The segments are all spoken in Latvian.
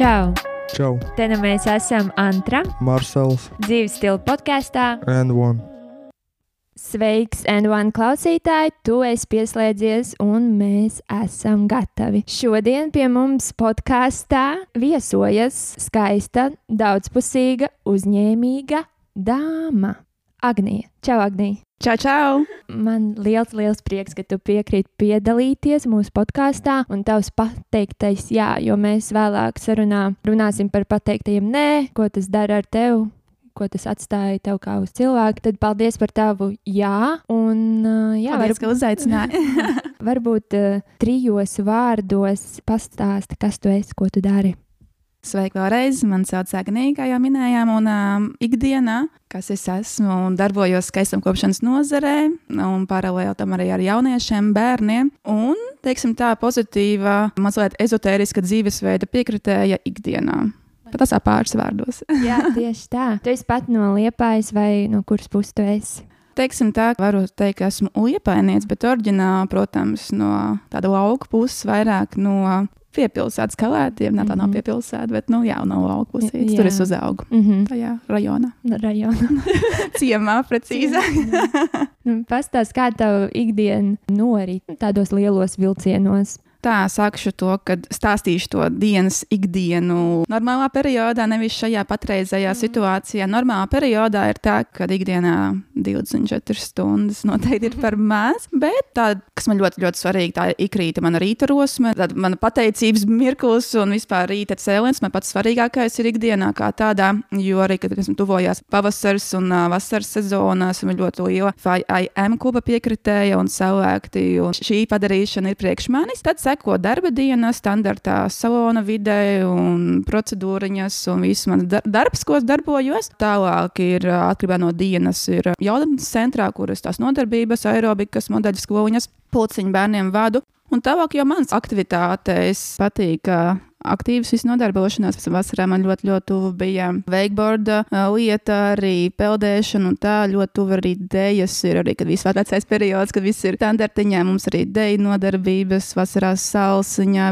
Čau! Čau, Te nu mēs esam Antra, Marsels dzīves stila podkāstā. and One. Sveiks, N1 klausītāji! Tu esi pieslēdzies, un mēs esam gatavi. Šodien pie mums podkāstā viesojas skaista, daudzpusīga, uzņēmīga dāma. Agnija. Čau, Agnija! Čau, čau! Man liels, liels prieks, ka tu piekrīti piedalīties mūsu podkāstā un tavs pateiktais jā, jo mēs vēlāk sarunā runāsim par pateiktajiem nē, ko tas dara ar tevi. Ko tas atstāja tev kā uz cilvēku, tad paldies par tavu jā. Un, uh, jā, Paldies, ka uzaicināji. varbūt uh, trijos vārdos pastāsti, kas tu esi, ko tu dari. Sveiki vēlreiz! Mani sauc Agnija, kā jau minējām, un um, ikdienā, kas es esmu, un darbojos skaistumkopšanas nozarē, un paralēli tam arī ar jauniešiem, bērniem. Un, teiksim tā, pozitīva, mazliet ezotēriska dzīvesveida piekritēja ikdienā. Pat tas pāris vārdos. Jā, tieši tā. Tu esi pat no liepājas vai no kuras puses tu esi? Teiksim tā, varu teikt, ka esmu liepainieks, bet oriģināli, protams, no tāda lauka puses, vairāk no piepilsētas kalētiem. Nē, tā nav Mhm. piepilsēta, bet, nu, jā, puses. Jā. Tur es uzaugu. Mm -hmm. Tajā rajonā. Rajonā. Ciemā, precīzāk. Nu, Pastāst, kā tev ikdiena norit tādos lielos vilcienos. Tā, sākšu to, kad stāstīšu to dienas ikdienu. Normālā periodā, nevis šajā patreizējā situācijā. Normālā periodā ir tā, ka ikdienā 24 stundas noteikti ir par maz, bet tā, kas man ļoti, ļoti svarīgi, tā ir ikrīta mana rīta rosme, tad mana pateicības mirklis un vispār rīta cēliens. Man pats svarīgākais ir ikdienā kā tādā, jo arī, kad esmu tuvojās pavasaris un uh, vasaras sezonā, esmu ļoti liela FIM kluba piekritēja un cilvēkti, un šī padarīšana ir priekš manis. Tad seko darba diena, standartā salona vidē un procedūriņas un viss mans dar darbs, ko es darbojos. Tālāk ir atkarībā no dienas, ir jautājums centrā, kuras tās nodarbības, aerobikas, modeļu skoliņas, pulciņu bērniem vadu. Un tālāk jau manas aktivitātes patīk. Aktīvas visu nodarbošanās. Vasarā man ļoti, ļoti tuvu bija wakeboarda lieta, arī peldēšana, un tā ļoti tuvu arī dēļas. Ir arī, kad viss vecais periods, kad viss ir standartiņā, mums arī dēļa nodarbības, vasarā salsiņā,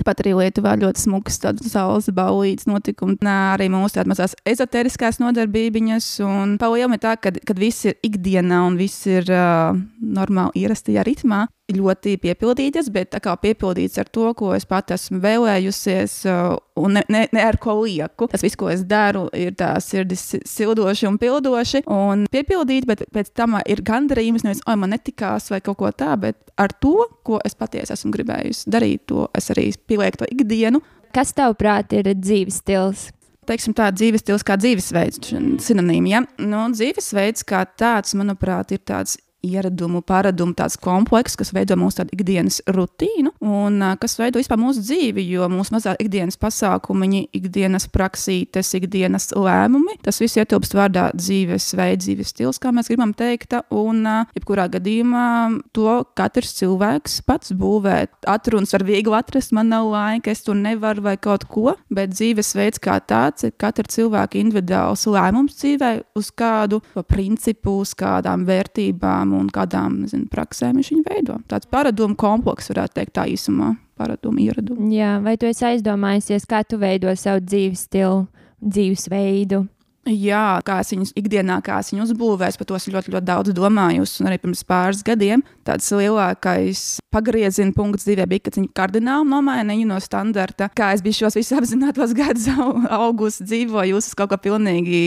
tāpat arī Lietuvā ļoti smuks saules baulīts notikums. Nā, arī mūsu tādas mazās ezoteriskās nodarbības, un palielam ir tā, kad, kad viss ir ikdienā un viss ir uh, normāli ierastajā ritmā ļoti piepildītas, bet tā kā piepildīts ar to, ko es pat esmu vēlējusies, uh, un ne, ne, ne ar ko lieku. Tas viss, ko es daru, ir tā sirdis si- sildoši un pildoši, un piepildīti, bet pēc tam ir gandarījums, nevis, oi, man netikās vai kaut ko tādu, bet ar to, ko es patiesi esmu gribējusi darīt, to es arī pielieku to ikdienu. Kas tavuprāt ir dzīves stils? Teiksim, tā dzīves stils kā dzīvesveids, sinonīmi. Ja? Nu, dzīvesveids kā tāds, manuprāt, ir tāds ieradumu, paradumu, tāds komplekss, kas veido mūsu ikdienas rutīnu un kas veido vispār mūsu dzīvi, jo mūsu mazā ikdienas pasākumi, ikdienas praksītes, ikdienas lēmumi, tas viss ietilpst vārdā dzīvesveids, dzīves stils, kā mēs gribam teikt, un jebkurā gadījumā to katrs cilvēks pats būvē. Atrunas var viegli atrast, man nav laika, es to nevaru vai kaut ko, bet dzīvesveids kā tāds ir katra cilvēka individuāls lēmums dzīvē, uz kādu principu, uz kādām vērtībām un kādām nezinu, praksēm viņš viņu veido. Tāds paradumu komplekss, varētu teikt, tā īsumā. Paradumu, ieradumu. Jā, vai tu esi aizdomājusies, kā tu veido savu dzīves stilu, dzīvesveidu? Jā, kā es viņus ikdienā, kā es viņus uzbūvēju, par to esmu ļoti, ļoti daudz domājusi. Un arī pirms pāris gadiem tāds lielākais pagrieziena punkts dzīvē bija, kad viņi kardināli nomainīja no standarta. Kā es biju šos visus apzinātos gadus au- augustu dzīvoju, uz kaut ko pilnīgi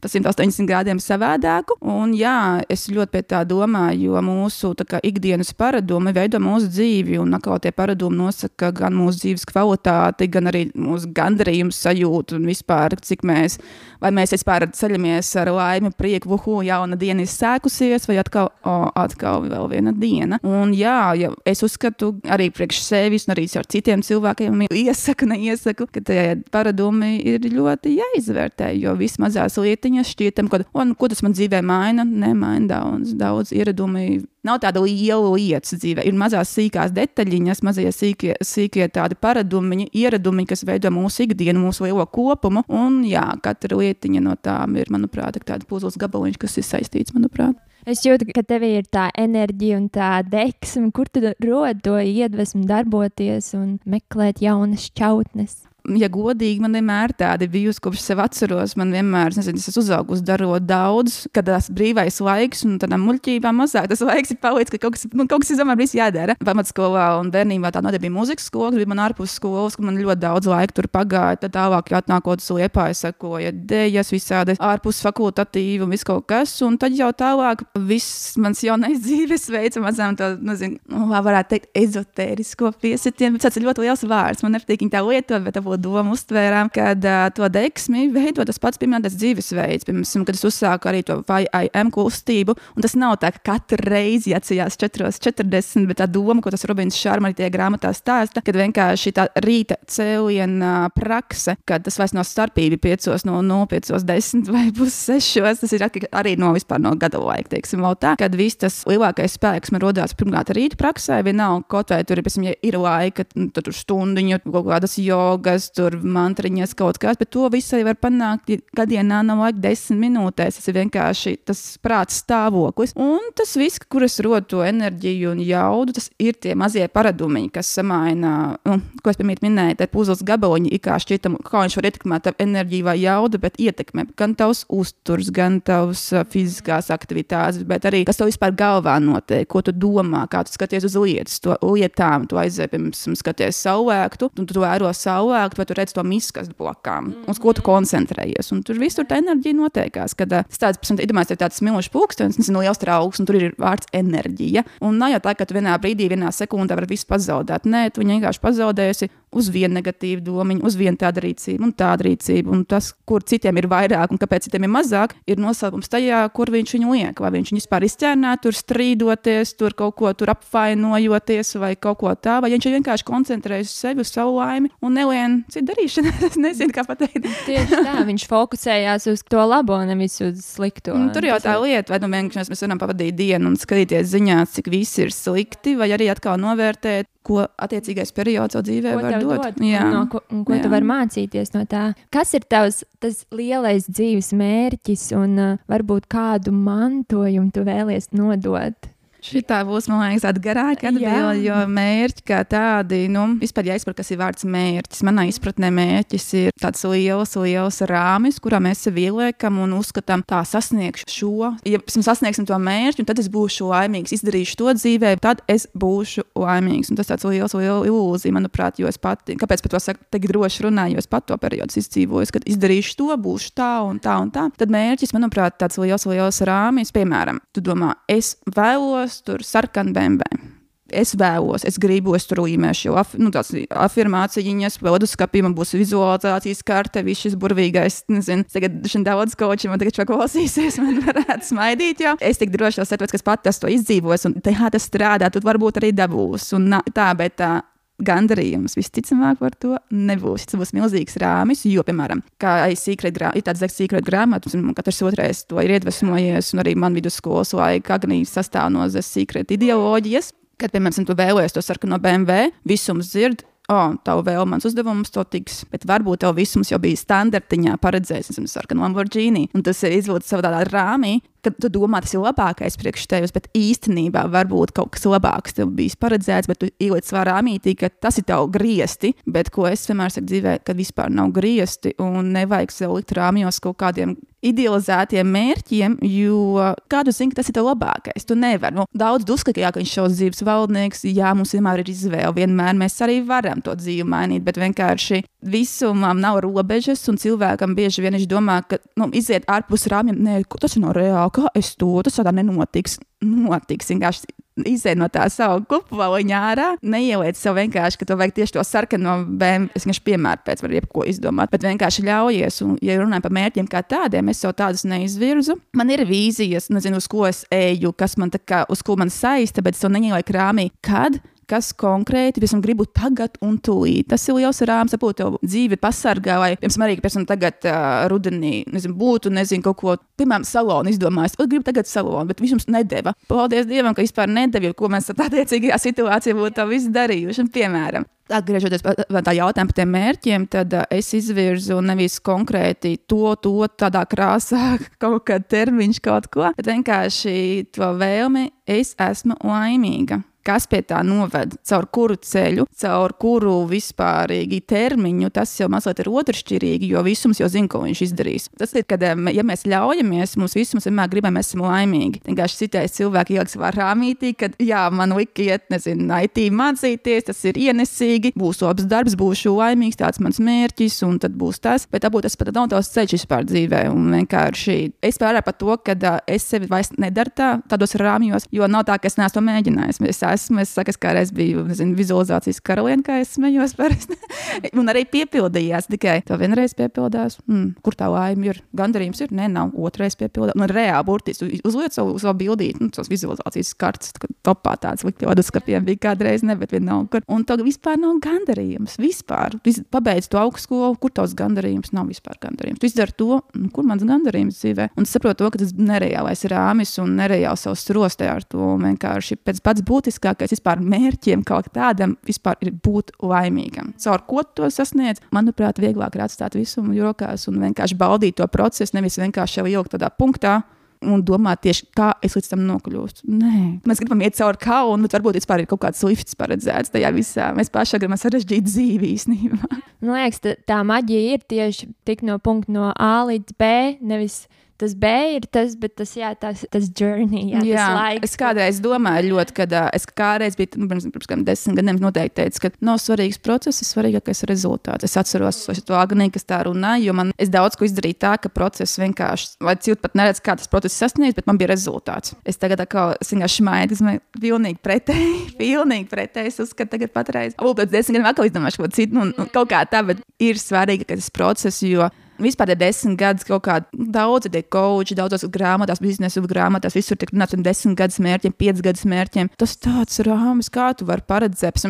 pa 180 grādiem savādāku. Un jā, es ļoti pie tā domāju, jo mūsu kā, ikdienas paradumi veido mūsu dzīvi, un atkal tie paradumi nosaka gan mūsu dzīves kvalitāti, gan arī mūsu gandarījumu sajūtu un vispār, cik mēs, vai mēs vispār ceļamies ar laimi, prieku, uhu, jauna diena ir sākusies, vai atkal, o, atkal vēl viena diena. Un jā, ja es uzskatu arī priekš sevis, un arī ar citiem cilvēkiem, iesaku, neiesaku, ka tie paradumi ir ļoti jāizvērtē, jo vismazās lietiņas šķietam, ka, o, nu, ko tas man dzīvē maina, nemaina daudz, daudz ieradumi. Nav tāda liela lieta dzīvē, ir mazās sīkās detaļiņas, mazie sīkie, sīkie tādi paradumi, ieradumi, kas veido mūsu ikdienu, mūsu lielo kopumu. Un jā, katra lietiņa no tām ir, manuprāt, tāda puzles gabaliņš, kas ir saistīts, manuprāt. Es jūtu, ka tev ir tā enerģija un tā deksme, kur tu rod to iedvesmu darboties un meklēt jaunas šķautnes. Ja godīgi, man vienmēr tāda bijusi, kopš sev atceros. Man vienmēr, nezinu, es esmu uzaugusi darot daudz, kad tas brīvais laiks un tādām muļķībām mazāk tas laiks ir palicis, ka kaut kas, man kaut kas ir bijis jādara. Pamatskolā un bērnībā tā noteikti bija muzikas skola, bija man ārpus skolas, kur man ļoti daudz laika tur pagāja. Tad tālāk, ja atnākot uz liepā, es sekoju dēļas, visādi ārpus fakultatīvi un viss kaut kas. Un tad jau tālāk viss mans jaunais dzīves veids, mazām to, nezinu, nu, varētu teikt, ezotērisko piesitienu. Tas ir ļoti liels vārds. Man nepatīk viņa tā lietot, bet tā būtu domu uztvērām, ka uh, to deksmi veido tas pats pieminētais dzīvesveids. Piemēram, kad es uzsāku arī to VIM kustību, un tas nav tā, ka katru reizi jāatcerās 4.40, bet tā doma, ko tas Robins Šārma arī tajā grāmatā stāsta, kad vienkārši tā rīta cēliena prakse, kad tas vairs nav starpība 5 no 0, 5, 10 vai 6, tas ir arī no vispār no gada laika, teiksim, tā, kad viss tas lielākais spēks man rodās pirmkārt rīta praksē, vienalga, kaut vai tur piemēram, ja ir laika, tad tur stundiņu, kaut kādas jogas, tur mantriņas kaut kas, bet to visu var panākt, ja gadienā nav laika desmit minūtēs. Tas ir vienkārši tas prāta stāvoklis. Un tas viss, kur es rodu to enerģiju un jaudu, tas ir tie mazie paradumiņi, kas samaina, nu, ko es pirmie minēju, tie puzles gabaliņi, kā šķietam, kā viņš var ietekmēt tavu enerģiju vai jaudu, bet ietekmē gan tavs uzturs, gan tavs fiziskās aktivitātes, bet arī kas tev vispār galvā notiek, ko tu domā, kā tu skaties uz lietas, to lietām, tu aizēji, piemēram, skaties saulēktu, un tu vēro saulēktu, vai tu redz to miskastu blakām, uz ko tu koncentrējies. Un tur visur tā enerģija notiekās. Kad uh, tāds, piemēram, iedomājies, ir tāds smilšs pulkstenis, nezinu, liels trauks, un tur ir vārds enerģija. Un nav jau tā, ka tu vienā brīdī, vienā sekundē vari visu pazaudēt. Nē, tu vienkārši pazaudēsi uz vienu negatīvu domu, uz vienu tādu rīcību un tādu rīcību. Un tas, kur citiem ir vairāk un kāpēc citiem ir mazāk, ir nosaukums tajā, kur viņš viņu liek. Vai viņš viņu vispār izķērnē, tur strīdoties, tur kaut ko tur apvainojoties vai kaut ko tādu, vai viņš vienkārši koncentrējas uz sevi, uz savu laimi un nelien citu darīšanu. es nezinu, kā pateikt. Tieši tā, viņš fokusējās uz to labo, nevis uz slikto. Un tur jau tā lieta, vai nu vienkārši mēs varam pavadīt dienu un skatīties ziņās, cik viss ir slikti, vai arī atkal novērtēt ko attiecīgais periods savā dzīvē ko var dot. un no, ko, un ko jā. tu vari mācīties no tā. Kas ir tavs tas lielais dzīves mērķis un uh, varbūt kādu mantojumu tu vēlies nodot? Šī tā būs, man liekas, tāda garāka atbilde, jo mērķi kā tādi, nu, vispār jāizprot, kas ir vārds mērķis. Manā izpratnē mērķis ir tāds liels, liels rāmis, kurā mēs sevi ieliekam un uzskatām, tā sasniegšu šo. Ja mēs sasniegsim to mērķi, tad es būšu laimīgs, izdarīšu to dzīvē, tad es būšu laimīgs. Un tas tāds liels, liels ilūzija, manuprāt, jo es pati, kāpēc par to saku, tik droši runāju, jo es pat to periodu izdzīvoju, kad izdarīšu to, būšu tā un tā un tā. Tad mērķis, manuprāt, tāds liels, liels rāmis, piemēram, tu domā, es vēlos vēlos tur sarkanu BMW. Es vēlos, es gribu, es tur līmēšu jau af, nu, tādas afirmācijas, leduskapī man būs vizualizācijas karte, viss šis burvīgais, nezinu, tagad šim daudz koči man tagad klausīsies, man varētu smaidīt, jo es tik droši esmu, ka es pat tas to izdzīvos, un tā, tas strādā, tad varbūt arī dabūs, un tā, bet tā, gandarījums visticamāk par to nebūs. Tas būs milzīgs rāmis, jo, piemēram, kā secret grā, ir tāds secret grāmatas, un katrs otrais to ir iedvesmojies, un arī man vidusskolas laika Agnijas sastāv no secret ideoloģijas. Kad, piemēram, tu vēlējies to sarkano BMW, visums dzird, oh, tavu vēl mans uzdevums to tiks, bet varbūt tev visums jau bija standartiņā paredzējis, es sarkanu Lamborghini, un tas ir izvilcis savā tādā rāmī, kad tu domā, tas ir labākais priekš tevis, bet īstenībā varbūt kaut kas labāks tev bijis paredzēts, bet tu ieliec savā rāmītī, ka tas ir tev griezti. Bet ko es vienmēr saku dzīvē, kad vispār nav griezti un nevajag sev likt rāmjos kaut kādiem idealizētiem mērķiem, jo kādu zini, ka tas ir tev labākais. Tu nevari. Nu, daudz uzskata, ka, jā, ka viņš šos dzīves valdnieks, jā, mums vienmēr ir izvēle. Vienmēr mēs arī varam to dzīvi mainīt, bet vienkārši visumam nav robežas, un cilvēkam bieži vien viņš domā, ka nu, iziet ārpus rāmjiem, nē, tas ir no reāla kā es to, tādā nenotiks. Notiks vienkārši iziet no tā savu kupoliņa ārā, neieliec sev vienkārši, ka to vajag tieši to sarkano bēmu. Es vienkārši piemēru pēc tam, jebko izdomāt, bet vienkārši ļaujies. Un, ja runājam par mērķiem kā tādiem, es jau tādus neizvirzu. Man ir vīzijas, nezinu, uz ko es eju, kas man tā kā, uz ko man saista, bet es to neielieku rāmī. Kad? Kas konkrēti es gribu tagad un tūlīt. Tas ir liels rāms, varbūt tev dzīve pasargā, vai, piemēram, arī, piemēram, tagad uh, rudenī, nezinu, būtu, nezinu, kaut ko, piemēram, salonu izdomājis. Es gribu tagad salonu, bet viņš mums nedēva. Paldies Dievam, ka vispār nedēva, ko mēs attiecīgajā situācijā būtu visu darījuši. Piemēram, Atgriežoties pie tā jautājuma par tiem mērķiem, tad es izvirzu nevis konkrēti to, to tādā krāsā, kaut kāda termiņš, kaut ko, bet vienkārši to vēlmi, es esmu laimīga kas pie tā noved, caur kuru ceļu, caur kuru vispārīgi termiņu, tas jau mazliet ir otršķirīgi, jo visums jau zina, ko viņš izdarīs. Tas ir, kad ja mēs ļaujamies, mums visums vienmēr gribam, mēs esam laimīgi. Vienkārši citais cilvēks ieliks savā rāmītī, ka jā, man lika iet, nezinu, IT mācīties, tas ir ienesīgi, būs labs darbs, būšu laimīgs, tāds mans mērķis, un tad būs tas. Bet varbūt tas pat nav tavs ceļš vispār dzīvē. Un vienkārši es pārēju par to, ka uh, es sevi vairs nedaru tā, tādos rāmjos, jo nav tā, ka es neesmu mēģinājis. Es esmu, es saku, es kādreiz biju nezinu, vizualizācijas karaliene, kā es smējos parasti. un arī piepildījās, tikai to vienreiz piepildās. Mm, kur tā laime ir? Gandarījums ir, nē, nav otrais piepildās. Un reāli burtiski uzliek savu, savu bildīti, nu, savas vizualizācijas kartes, kad topā tāds likt leduskapiem bija kādreiz, ne, bet vienalga. Un to vispār nav gandarījums. Vispār. Vis, pabeidz to augstskolu, kur tavs gandarījums nav vispār gandarījums. Tu izdari to, nu, kur mans gandarījums dzīvē. Un saprotu, to, ka tas nereālais rāmis un nereāls savs rostē ar to. Vienkārši pēc pats būtiskākais vispār mērķiem kaut kādam vispār ir būt laimīgam. Caur ko to sasniedz, manuprāt, vieglāk ir atstāt visumu rokās un vienkārši baudīt to procesu, nevis vienkārši jau ilgi tādā punktā un domāt tieši, kā es līdz tam nokļūstu. Nē, mēs gribam iet cauri kaunu, bet varbūt vispār ir kaut kāds lifts paredzēts tajā visā. Mēs pašā gribam sarežģīt dzīvi īstenībā. Man liekas, tā, tā maģija ir tieši tik no punkta no A līdz B, nevis tas B ir tas, bet tas, jā, tas, tas journey, jā, jā tas laiks. Es kādreiz domāju, ļoti, kad uh, es kādreiz biju, nu, pirms, pirms kādiem desmit gadiem, noteikti teicu, ka nav svarīgs process, svarīgākais ir rezultāts. Es atceros to Agniju, kas tā runāja, jo man es daudz ko izdarīju tā, ka process vienkārši, vai cilvēki pat neredz, kā tas process sasniedz, bet man bija rezultāts. Es tagad kā vienkārši smaidu, es domāju, pilnīgi pretēji, pilnīgi pretēji. Es uzskatu, tagad patreiz, varbūt pēc desmit gadiem atkal izdomāšu ko citu, nu, nu, kaut kā tā, bet ir svarīgākais process, jo vispār ir desmit gadus kaut kāda daudz, ir koči, daudzās grāmatās, biznesa grāmatās, visur tiek runāts par desmit gadus mērķiem, piecus gadus mērķiem. Tas tāds rāmis, kā tu vari paredzēt.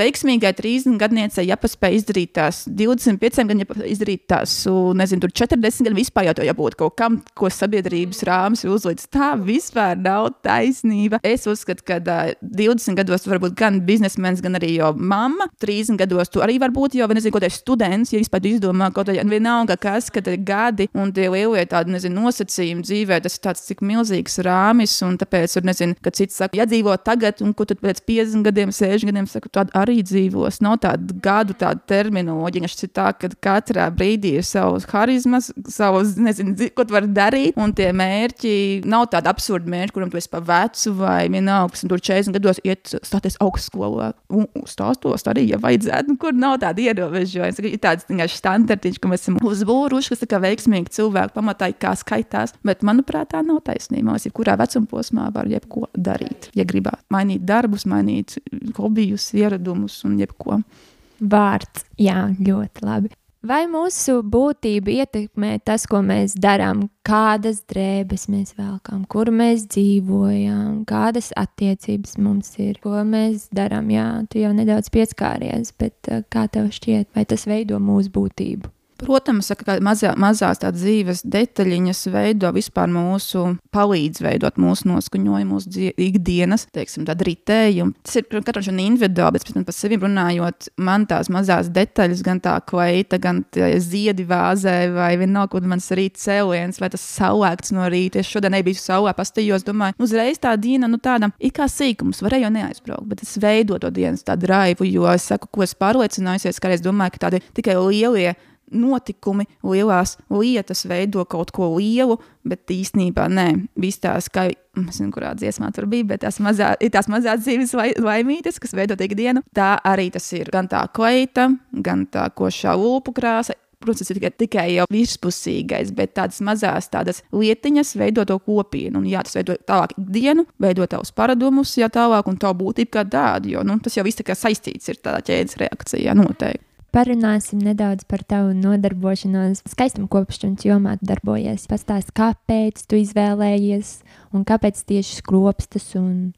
Veiksmīgai 30 gadniecei jāpaspēj izdarīt tās 25 gadiem, izdarīt tās, nezinu, tur 40 gadiem vispār jau to jābūt kaut kam, ko sabiedrības rāmis ir uzlicis. Tā vispār nav taisnība. Es uzskatu, ka uh, 20 gados var būt gan biznesmenis, gan arī jau mamma. 30 gados tu arī var būt jau, nezinu, kaut kāds students, ja vispār izdomā kaut ko tādu vienalga, kas, ir gadi un tie lielie tādi, nezinu, nosacījumi dzīvē, tas ir tāds cik milzīgs rāmis, un tāpēc, ir, nezinu, ka cits saka, ja dzīvo tagad, un ko tad pēc 50 gadiem, 60 gadiem, saka, tu arī dzīvos. Nav tāda gadu tāda terminoloģija, kas ir tā, ka katrā brīdī ir savs harizmas, savs, nezinu, ko tu vari darīt, un tie mērķi nav tādi absurdi mērķi, kuram tu esi pa vecu vai vienalga, un tur 40 gados iet stāties augstskolā, un stāstos arī, ja vajadzētu, nu, kur nav tāda ierobežojuma. Ir tāds vienkārši standartiņš, ka mēs esam uzbūruši, kas ir veiksmīgi cilvēki pamatā, kā skaitās. Bet, manuprāt, tā nav taisnība. Mēs jebkurā vecuma posmā varam jebko darīt. Ja gribētu mainīt darbus, mainīt hobijus, ieradumus un jebko. Vārds, jā, ļoti labi. Vai mūsu būtību ietekmē tas, ko mēs darām, kādas drēbes mēs velkam, kur mēs dzīvojam, kādas attiecības mums ir, ko mēs darām? Jā, tu jau nedaudz pieskāries, bet eh, kā tev šķiet, vai tas veido mūsu būtību? Protams, ka mazā, mazās tādas dzīves detaļiņas veido vispār mūsu, palīdz veidot mūsu noskaņojumu, mūsu ikdienas, teiksim, tādu ritējumu. Tas ir katrs un individuāli, bet par sevi runājot, man tās mazās detaļas, gan tā kleita, gan ziedi vāzē, vai vienalga, kur mans rīta cēliens, vai tas saulēkts no rīta. Es šodien nebiju saulē, pastījos, domāju, uzreiz tā diena, nu, tāda it kā sīkums, varēja jau neaizbraukt, bet es veidoju to dienas tādu raivu, jo es saku, ko es pārliecinājusies, ka es domāju, ka tādi tikai lielie notikumi, lielās lietas veido kaut ko lielu, bet īstenībā nē. Viss tās, kā nezinu, kurā dziesmā tur bija, bet tās, mazā, tās mazās dzīves laimītes, kas veido ikdienu, tā arī tas ir gan tā kleita, gan tā košā lūpu krāsa. Protams, tas ir tikai, tikai jau virspusīgais, bet tādas mazas tādas lietiņas veido to kopienu. Un, jā, tas veido tālāk ikdienu, veido tavus paradumus, jā, tālāk un tavu būtību kā tādu. Jo nu, tas jau viss tā saistīts ir tādā ķēdes reakcijā noteikti. Parunāsim nedaudz par tavu nodarbošanos skaistuma kopšanas jomā. Darbojies, pastāst, kāpēc tu izvēlējies un kāpēc tieši skropstas un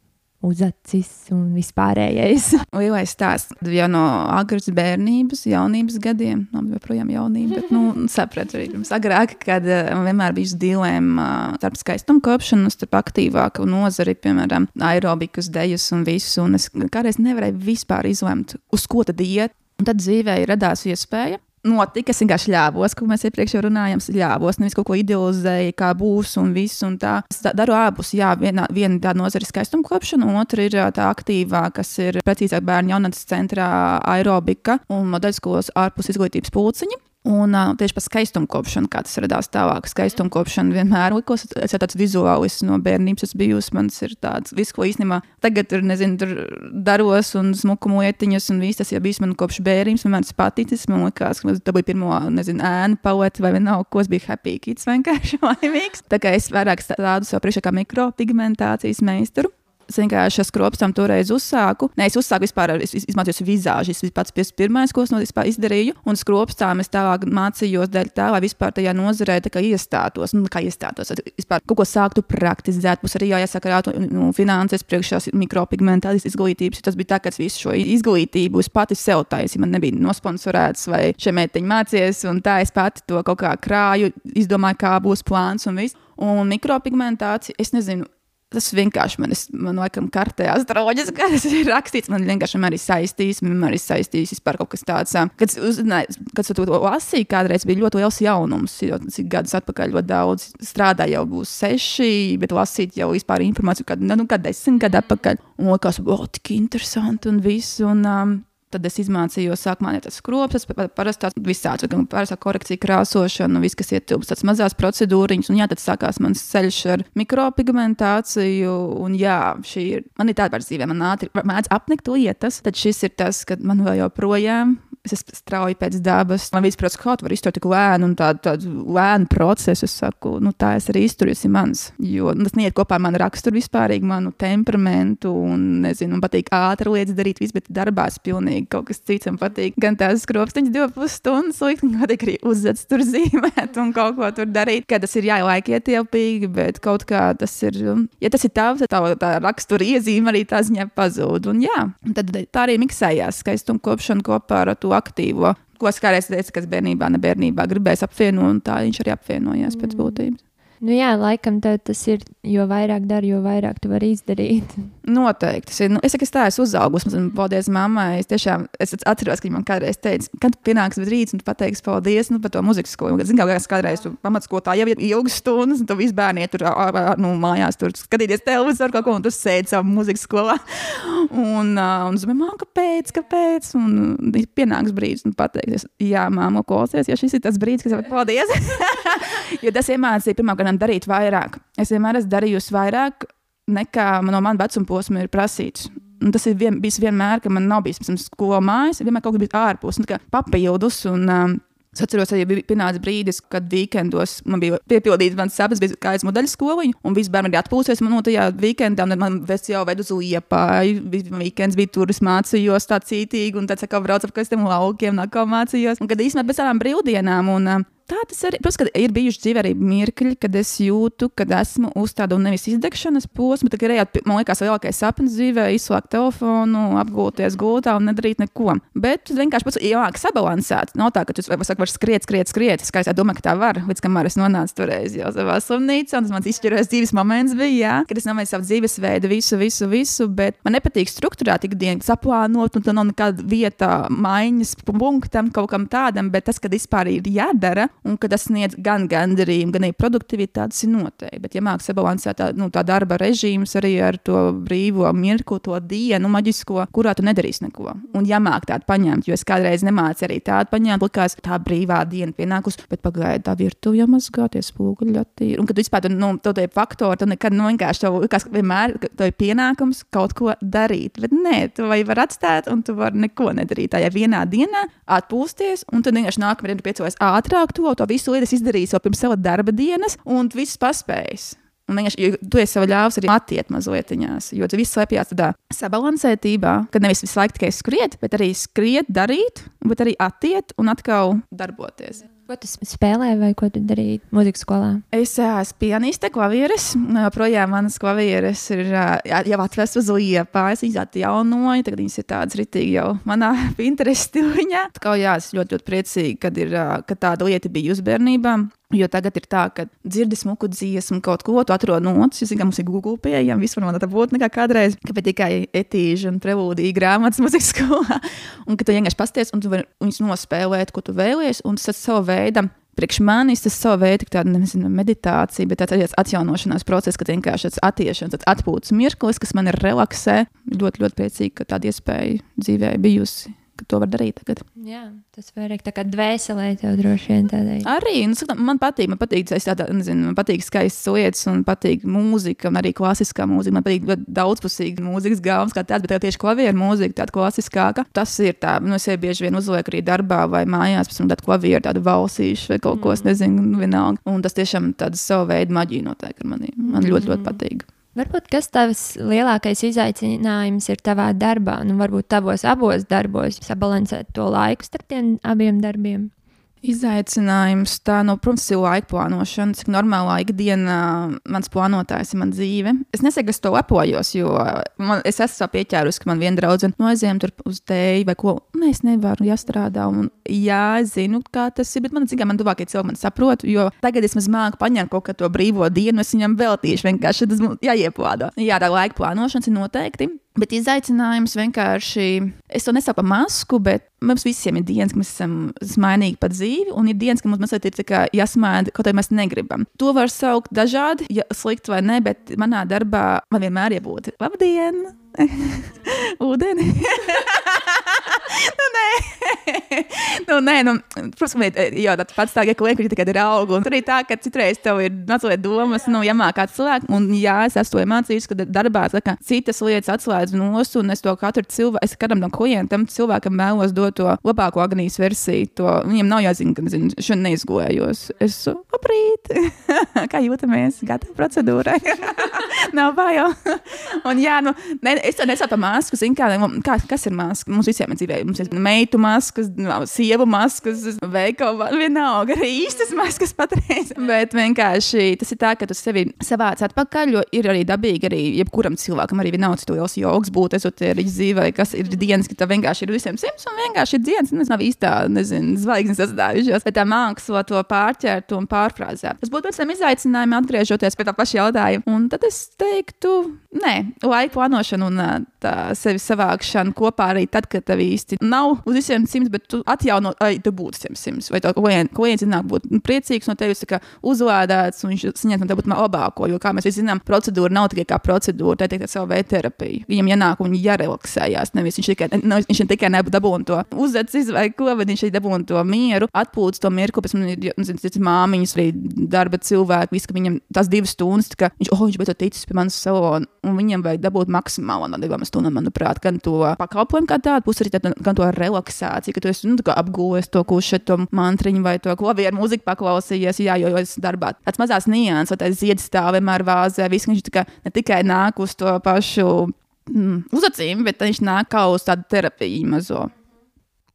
uzacis un vispārējais. Lielais stāsts jau no agras bērnības, jaunības gadiem, no joprojām jaunība, bet, nu, sapratu arī pirms agrāk, kad uh, vienmēr bija dilēma starp skaistumu kopšanu, starp aktīvāku nozari, piemēram, aerobikas dejas un visu, un es kādreiz nevarēju vispār izlemt, uz ko tad iet. Un tad dzīvē radās iespēja notika. Es vienkārši ļāvos, ko mēs iepriekš jau runājām. Ļāvos, nevis kaut ko idealizēju, kā būs un viss. Un tā. es daru abus. Jā, viena, viena tāda nozara ir skaistumkopšana, un otra ir tā aktīvā, kas ir precīzāk bērnu jaunatnes centrā aerobika un modeļskolas ārpus izglītības pulciņa. Un uh, tieši par skaistumu kopšanu, kā tas radās tālāk. Skaistumu kopšana vienmēr likos, es esmu tāds vizuālis no bērnības, esmu bijusi. Man ir tāds, viss, ko īstenībā tagad tur, nezinu, tur daros un smuku lietiņas, un viss tas jau bijis man kopš bērnības. Man tas paticis, man liekas, ka tā bija pirmo, nezinu, ēnu paleti vai vienalga, ko es biju happy kids, vienkārši laimīgs. Tā kā es vairāk tādu savu priekšā kā mikropigmentācijas meistaru. Es vienkārši skropstam toreiz uzsāku. Nē, es uzsāku vispār, es izmācījos vizāžu. Tas bija pats pirmais, ko es no vispār izdarīju. Un skropstām es tālāk mācījos dēļ tā, lai vispār tajā nozarē tā iestātos. Nu, kā iestātos, vispār kaut ko sāktu praktizēt. Mums arī jāiesaka rāt nu, finanses priekšās mikropigmentācijas izglītības. Tas bija tā, ka es visu šo izglītību es pati sev taisīju. Man nebija nosponsorēts vai šie meitiņi mācījies, un tā es pati to kaut kā krāju, izdomāju, kā būs plāns un viss. Un mikropigmentācija, es nezinu, Tas vienkārši man, es, man laikam, kartē astroloģijas, kā tas ir rakstīts. Man vienkārši vienmēr ir saistījis, vienmēr ir saistījis par kaut kas tāds. Kad, uzzināju, kad to lasīju, kādreiz bija ļoti liels jaunums. Jo cik gadus atpakaļ ļoti daudz strādāja, jau būs seši, bet lasīt jau vispār informāciju, kad, nu, kad desmit gadu atpakaļ. Un likās, o, tik interesanti un viss. Un, um, Tad es iemācījos, sākumā ne tas skrops, parasti tāds visāds, gan parastā korekcija, krāsošana, viss, kas ietilpst tādas mazās procedūriņas. Un jā, tad sākās mans ceļš ar mikropigmentāciju. Un jā, šī ir, man ir tāda par dzīvē, man ātri mēdz apnikt lietas, tad šis ir tas, ka man vēl joprojām es esmu strauji pēc dabas. Man prasa, kā tu vari izturēt tik lēnu un tādu, tādu lēnu procesu. Es saku, nu, tā es arī izturu, tas ir mans. Jo nu, tas neiet kopā ar manu raksturu vispārīgi, manu temperamentu un, nezinu, man patīk ātri lietas darīt, viss, bet darbā es pilnīgi kaut kas cits man patīk. Gan tās skropstiņas divu pusstundas likt, gan patīk arī uzzets tur zīmēt un kaut ko tur darīt. Kā tas ir jālaik ietilpīgi, bet kaut kā tas ir, ja tas ir tavs, tad tā, tā rakstura iezīme arī tā ziņā pazūd. Un jā, tad tā arī miksējās skaistuma kopšana kopā ar to aktīvo, ko es kādreiz teicu, kas bērnībā, ne bērnībā gribēs apvienot, un tā viņš arī apvienojās pēc mm. būtības. Nu jā, laikam tas ir, jo vairāk dari, jo vairāk tu vari izdarīt. Noteikti. Tas ir, nu, es saku, es tā esmu uzaugusi, un paldies mammai. Es tiešām es atceros, ka viņa man kādreiz teica, kad pienāks rīts, un tu pateiksi paldies nu, par to muzikas skolu. Zini, kā kādreiz tu pamatskolā jau ir ilgas stundas, un tu visi bērni iet tur nu, mājās, tur skatīties televizoru kaut ko, un tu sēdi savā muzikas skolā. Un, uh, un es domāju, kāpēc, kāpēc? Un pienāks brīdis, un pateiks, jā, māma, klausies, ja šis ir tas brīdis, kas man paldies. jo tas iemācīja pirmkārt darīt vairāk. Es vienmēr esmu darījusi vairāk nekā no manas vecuma posma ir prasīts. Un tas ir vien, bijis vienmēr, ka man nav bijis skola mājas, vienmēr kaut kas bija ārpus, papildus. Un, um, Es atceros, ka bija pienācis brīdis, kad weekendos man bija piepildīts mans sapnis, bija kājas modeļu skoliņa, un visi bērni bija atpūsties man no tajā weekendā, un man vest jau ved uz liepāju. Weekends bija tur, es mācījos tā cītīgi, un tāds kā braucu ap kastiem laukiem, nākā mācījos. Un kad īstenībā pēc tādām brīvdienām, un um, tā tas arī. Ka ir bijuši dzīvē arī mirkļi, kad es jūtu, ka esmu uz tādu nevis izdegšanas posmu, bet arī, man liekas, lielākais sapnis dzīvē - izslēgt telefonu, apgūties gultā un nedarīt neko. Bet vienkārši pats iemācīt sabalansēt. Nav tā, ka tu saki, var skriet, skriet, skriet. Es, es domāju, ka tā var, līdz kamēr es nonācu toreiz jau savā slimnīcā. Tas mans izšķirējis dzīves moments bija, jā, kad es nomēju savu dzīvesveidu, visu, visu, visu, bet man nepatīk struktūrēt ikdienu, saplānot, un tur nav nekāda vieta maiņas punktam, kaut kam tādam, bet tas, kad vispār ir jādara, un ka tas sniedz gan gandarījumu, gan arī produktivitāti, tas ir noteikti. Bet, ja mākslinieks sabalansēt tā, nu, tā darba režīmus arī ar to brīvo mirkli, to dienu maģisko, kurā tu nedarīsi neko. Un, ja māk tādu paņemt, jo es kādreiz nemācu arī tādu paņemt, likās tā brīvā diena pienākus, bet pagaidi tā virtuvē jāmazgāties spoguļi attīri. Un, kad vispār nu, to tie faktori, tad nekad nu, vienkārši tev likās, ka vienmēr tev ir pienākums kaut ko darīt. Bet nē, tu vai vari atstāt, un tu vari neko nedarīt. Tā ja vienā dienā atpūsties, un tad vienkārši nākamajā dienā piecēlies ātrāk, to to visu lietu izdarījis jau pirms sava darba dienas, un viss paspējis. Un vienkārši tu esi sev ļāvis arī attiekt mazliet, jo tas viss slēpjas tādā sabalansētībā, ka nevis visu laiku tikai skriet, bet arī skriet, darīt, bet arī attiekt un atkal darboties. Ko tu spēlēji vai ko tu darīji mūzikas skolā? Es esmu pianiste, klavieres. Projām manas klavieres ir jau atvestas uz liepa. Es viņas atjaunoju, tagad viņas ir tādas ritīgi jau manā Pinterest stiliņā. Kā jā, es ļoti, ļoti priecīgi, kad, ir, ka tāda lieta bija uz bērnībām. Jo tagad ir tā, ka dzirdi smuku dziesmu, kaut ko tu atrod notis. Es zinu, ka mums ir Google pieejama, vispār man tā būtu nekā kādreiz, ka tikai etīža un prelūdija grāmatas mūzikas skolā. Un ka tu vienkārši pasties un tu vari viņus nospēlēt, ko tu vēlies, un tas ir sava veida. Priekš manis tas savā veidā tāda nezinu, meditācija, bet tāds atjaunošanās process, kad vienkārši tāds attiešanās, tāds atpūtas mirklis, kas man ir relaksē. Ļoti, ļoti priecīgi, ka tāda iespēja dzīvē bijusi ka to var darīt tagad. Jā, tas vairāk tā kā dvēselē tev droši vien tādai. Arī nu, saka, man patīk, man patīk, tāda, nezinu, man patīk skaistas lietas, un patīk mūzika, un arī klasiskā mūzika. Man patīk daudzpusīga mūzikas gāmas, kā tāds, bet tieši klavieru mūzika, tāda klasiskāka. Tas ir tā, nu, es bieži vien uzlieku arī darbā vai mājās, pēc tam tādu klavieru, tādu valsīšu vai kaut ko, mm. es nezinu, vienalga. Un tas tiešām tāda sava veida maģija notiek ar mani. Man mm. ļoti, ļoti patīk. Varbūt kas tavs lielākais izaicinājums ir tavā darbā, nu, varbūt tavos abos darbos, sabalansēt to laiku starp tiem abiem darbiem? Izaicinājums tā, no, protams, ir laika plānošana. Cik normālā ikdienā mans plānotājs ir mana dzīve. Es nesaku, ka es to lepojos, jo man, es esmu pieķērusi, ka man viena draudzene no aizējām tur uz dēļu vai ko. Nē, es nevaru jāstrādā. Un, jā, zinu, kā tas ir, bet man cik man tuvākie cilvēki man saprot, jo tagad es māku paņemt kaut kādu brīvo dienu, es viņam veltīšu vienkārši tas jāieplāno. Jā, tā laika plānošanas ir noteikti. Bet izaicinājums vienkārši, es to nesaucu par masku, bet mums visiem ir dienas, kad mēs esam smainīgi par dzīvi, un ir dienas, kad mums mazliet ir jāsmaida, kaut arī mēs negribam. To var saukt dažādi, ja slikti vai ne, bet manā darbā man vienmēr jābūt labdien! Ūdeni. nu, nē, nu, nē nu, protams, jau tāds pats tā, ka klienti tikai ir augi. Un tur arī tā, ka citreiz tev ir mazliet domas, nu, jāmāk kāds cilvēks. Un jā, es esmu to iemācījis, ka darbā kā, citas lietas atslēdz nost, un es to katru cilvēku, es katram no klientam, cilvēkam vēlos dot to labāko agonijas versiju. To, viņam nav jāzina, ka zinu, šodien neizgojos. Es labrīt, kā jūtamies, gatavi procedūrai. nav bail. un jā, nu, ne, es to par masku, zinu, kā, kā, kas ir maska. Mums visiem ir dzīvē, mums ir meitu maskas, sievu maskas, veikalu, vienalga, arī īstas maskas patreiz. Bet vienkārši tas ir tā, ka tu sevi savāc atpakaļ, jo ir arī dabīgi arī jebkuram cilvēkam, arī vienalga, cik liels joks būtu, esoteriķis dzīvē, kas ir dienas, ka tev vienkārši ir visiem simts un vienkārši ir dienas, tas nav īstā, nezinu, zvaigznes sastājušās, bet tā māksla to pārķert un pārfrāzēt. Tas būtu pēc tam izaicinājumi atgriežoties pie tā paša jautājuma. Un tad es teiktu, nē, laika plānošana un tā sevi savākšana kopā arī tad, kad tev īsti nav uz visiem simts, bet tu atjauno, ai, tu būtu visiem simts. Vai to klients iznāk būt priecīgs no tevis, kā uzlādēts, un viņš saņem no tevis labāko. Jo, kā mēs visi zinām, procedūra nav tikai kā procedūra, tā ir tikai savu veidu terapija. Viņam ienāk un jārelaksējās. Nevis viņš tikai, ne, viņš tikai dabūna to uzvecis vai ko, bet viņš arī dabūna to mieru, atpūtas to mirkli. Pēc tam ir nu, māmiņas, arī darba cilvēki, visi, ka viņam tas divas stundas, ka viņš, oh, viņš beidzot ticis pie manas salona, un viņam vajag dabūt maksimāli no divām stundām, manuprāt, gan to pakalpojumu kā tādu, pusi arī tādu, gan to relaksāciju, ka tu esi nu, apgūlis to kušetu, mantriņu vai to klavieru mūziku paklausījies. Jā, jo, jo es darbā tāds mazās nianses, vai tāds ziedas stāv vienmēr vāzē, viss viņš ne tikai nāk uz to pašu mm, uzacīm, bet viņš nāk kā uz tādu terapiju mazo.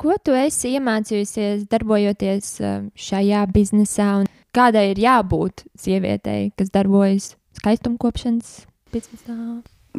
Ko tu esi iemācījusies darbojoties eh, šajā biznesā, un kādai ir jābūt sievietei, kas darbojas skaistumkopšanas biznesā?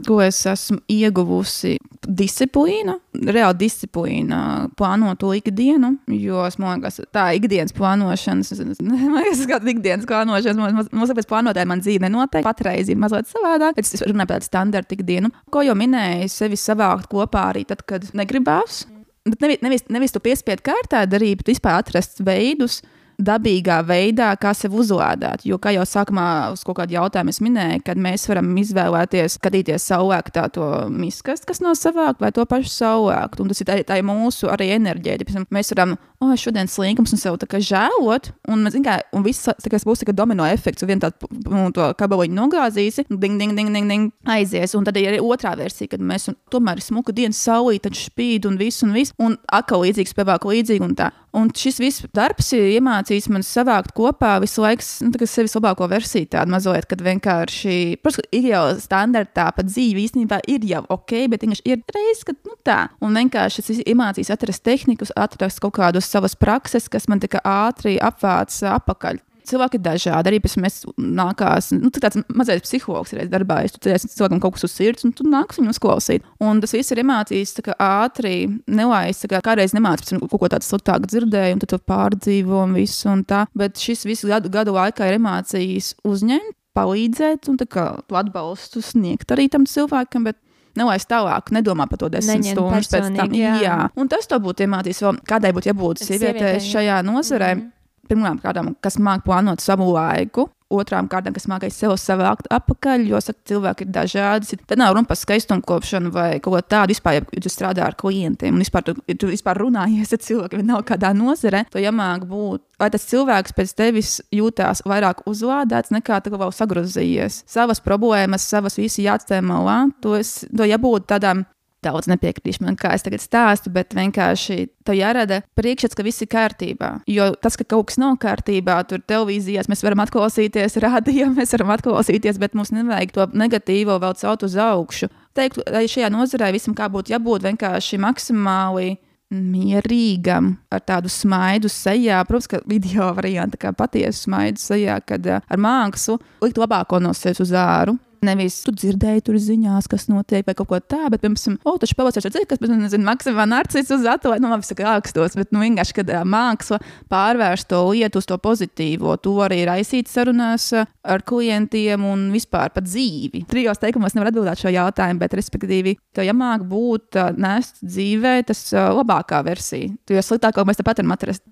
Ko es esmu ieguvusi, disciplīna, reāla disciplīna, plānot to ikdienu. Jo es domāju, ka tā ikdienas plānošanas, es kādu ikdienas plānošanas, mums tāpēc plānotāji man dzīve nenotiek. Patreiz ir mazliet savādāk, bet es runāju par tādu standarta ikdienu, ko jau minēju, sevi savākt kopā arī tad, kad negribās. Bet nevis, nevis, nevis to piespiedu kārtā darīt, bet vispār atrast veidus, dabīgā veidā, kā sev uzlādēt. Jo, kā jau sākumā uz kaut kādu jautājumu es minēju, kad mēs varam izvēlēties, skatīties saulēktā to miskastu, kas nav savākt, vai to pašu saulēkt. Un tas ir tā, tā ir mūsu arī enerģētika. Mēs varam, oh, šodien slinkums un sev tā kā žēlot, un, mēs, kā, un viss tā kā būs tā domino efekts, un vien tādu nu, to kabeliņu nogāzīsi, ding, ding, ding, ding, ding, aizies. Un tad ir arī otrā versija, kad mēs tomēr ir smuka dienas saulīt, tad spīd un viss un viss, un atkal līdzīgs, pevāk līdzīgi un tā. Un šis viss darbs ir iemācījis man savākt kopā visu laiku nu, sevis labāko versiju, tādu mazliet, kad vienkārši, protams, ir jau standartā pat dzīve īstenībā ir jau ok, bet vienkārši ir reizes, kad nu tā. Un vienkārši es iemācījos atrast tehnikus, atrast kaut kādus savas prakses, kas man tika ātri apvāc apakaļ. cilvēki ir dažādi. Arī pēc mēs nākās, nu, tāds mazais psihologs ir darbā, tu cerēsi cilvēkam kaut kas uz sirds, un tu nāks viņu uzklausīt. Un tas viss ir iemācījis kā ātri, nelaists, kā kādreiz nemācīs kaut ko tādu sliktāku dzirdēju, un tu pārdzīvo un visu un tā. Bet šis viss gadu, gadu laikā ir iemācījis uzņemt, palīdzēt un kā, atbalstu sniegt arī tam cilvēkam. Bet nelaist tālāk, nedomā par to desmit stundas pēc tam. jā. jā, un tas to būtu iemācījis vēl, kādai būtu jābūt sievietei Sievietei, jā. šajā nozarē. Mhm. Pirmām kārtām, kas māca plānot savu laiku, otrām kārtām, kas māca sev savākt atpakaļ, jo saka, cilvēki ir dažādi. Tad nav runa par skaistumkopšanu vai ko tādu. Vispār, ja tu strādā ar klientiem un vispār tu, ja tu vispār runājies ar cilvēkiem, nav kādā nozarē, to jāmāk būt. Vai tas cilvēks pēc tevis jūtās vairāk uzlādēts nekā tu vēl sagrozījies? Savas problēmas, savas visi jāatstāj malā. To, es, to jābūt tādām daudz nepiekritīšu man, kā es tagad stāstu, bet vienkārši tā jārada priekšstats, ka viss ir kārtībā. Jo tas, ka kaut kas nav kārtībā, tur televīzijās mēs varam atklausīties, rādījā mēs varam atklausīties, bet mums nevajag to negatīvo vēl celt uz augšu. Teiktu, lai šajā nozarē visam kā būtu jābūt vienkārši maksimāli. Mierīgam, ar tādu smaidu sejā. Protams, ka video variantā, kā patiesu smaidu sejā, kad uh, ar mākslu likt labāko no sevis uz āru. Nevis tu dzirdēji tur ziņās, kas notiek, vai kaut ko tādu, bet, piemēram, oh, tas pavasars ir kas, nezinu, maksimāli narcis uz atvēr, nu, labi, saka, rakstos, bet, nu, vienkārši, kad māksla pārvērš to lietu uz to pozitīvo, to arī raisīt sarunās ar klientiem un vispār par dzīvi. Trijos teikumos nevar atbildēt šo jautājumu, bet, respektīvi, to jāmāk būt nest dzīvē, tas labākā versija. Jau sliktāko mēs tāpat varam atrast.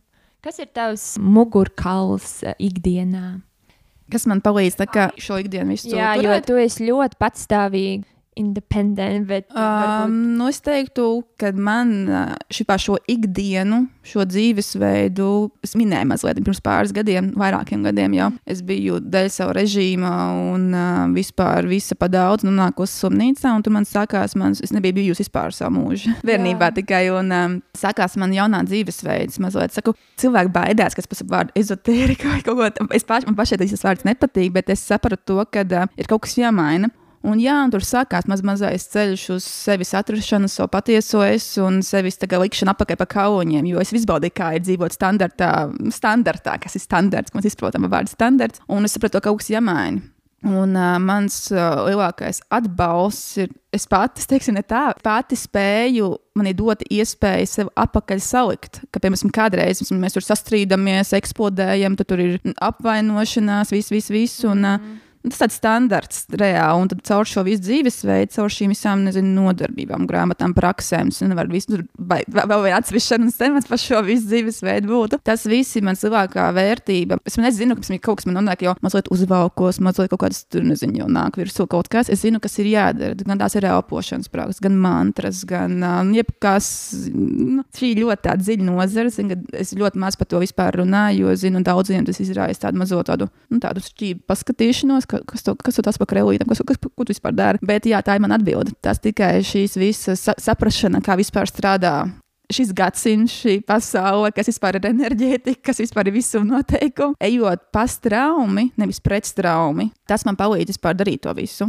Kas ir tavs mugurkauls ikdienā? Kas man palīdz kā šo ikdienu visu Jā, jo tu esi ļoti patstāvīgi, independent, bet Um, varbūt nu es teiktu, ka man šī par šo ikdienu, šo dzīvesveidu, es minēju mazliet pirms pāris gadiem, vairākiem gadiem jau. Es biju dēļ savu režīmu un uh, vispār visa pa daudz nonāku uz slimnīcā, un tur man sākās, mans, es nebiju bijusi vispār savu mūžu. Bērnībā tikai, un um, sākās man jaunā dzīvesveids. Mazliet, saku, cilvēki baidās, kas pēc vārdu ezotērika vai kaut ko tādu. Man pašai tas vārds nepatīk, bet es sapratu to, ka uh, ir kaut kas jāmaina. Un jā, un tur sākās maz mazais ceļš uz sevis atrašanu, savu patieso es un sevis likšanu apakaļ pa kauņiem. Jo es izbaudīju, kā ir dzīvot standartā, standartā kas ir standarts, ko mēs izprotam ar vārdu standarts. Un es sapratu, ka kaut kas jāmaina. Un uh, mans uh, lielākais atbalsts ir, es pati, ne tā, pati spēju man ir dot iespēju sev apakaļ salikt. Ka, piemēram, kādreiz mēs tur sastrīdamies, eksplodējam, tad tur ir apvainošanās, viss, viss, viss. Un, uh, Tas tāds standarts reāli, un caur šo visu dzīvesveidu, caur šīm visām nezinu, nodarbībām, grāmatām, praksēm, es nevaru visu tur vai- vēl viena atsevišķa temats par šo visu dzīvesveidu būtu. Tas viss ir mans lielākā vērtība. Es nezinu, kas man kaut kas man nonāk, jau mazliet uzvalkos, mazliet kaut kādas tur nezinu, jau nāk virsū kaut kas. Es zinu, kas ir jādara. Gan tās ir elpošanas prakses, gan mantras, gan uh, jebkas. Nu, šī ļoti tāda dziļa nozara. Zinu, es ļoti maz par to vispār runāju, jo zinu, daudziem tas izraisa tādu mazo tādu, nu, tādu šķību paskatīšanos, ka, kas to, kas to tas par krēlītēm, kas, kas, ko tu vispār dari. Bet jā, tā ir mana atbilde. Tas tikai šīs visas sa saprašana, kā vispār strādā. Šis gadsimts, šī pasaule, kas vispār ir enerģētika, kas vispār ir visuma noteikumi, ejot pēc traumi, nevis pret traumi, tas man palīdz vispār darīt to visu.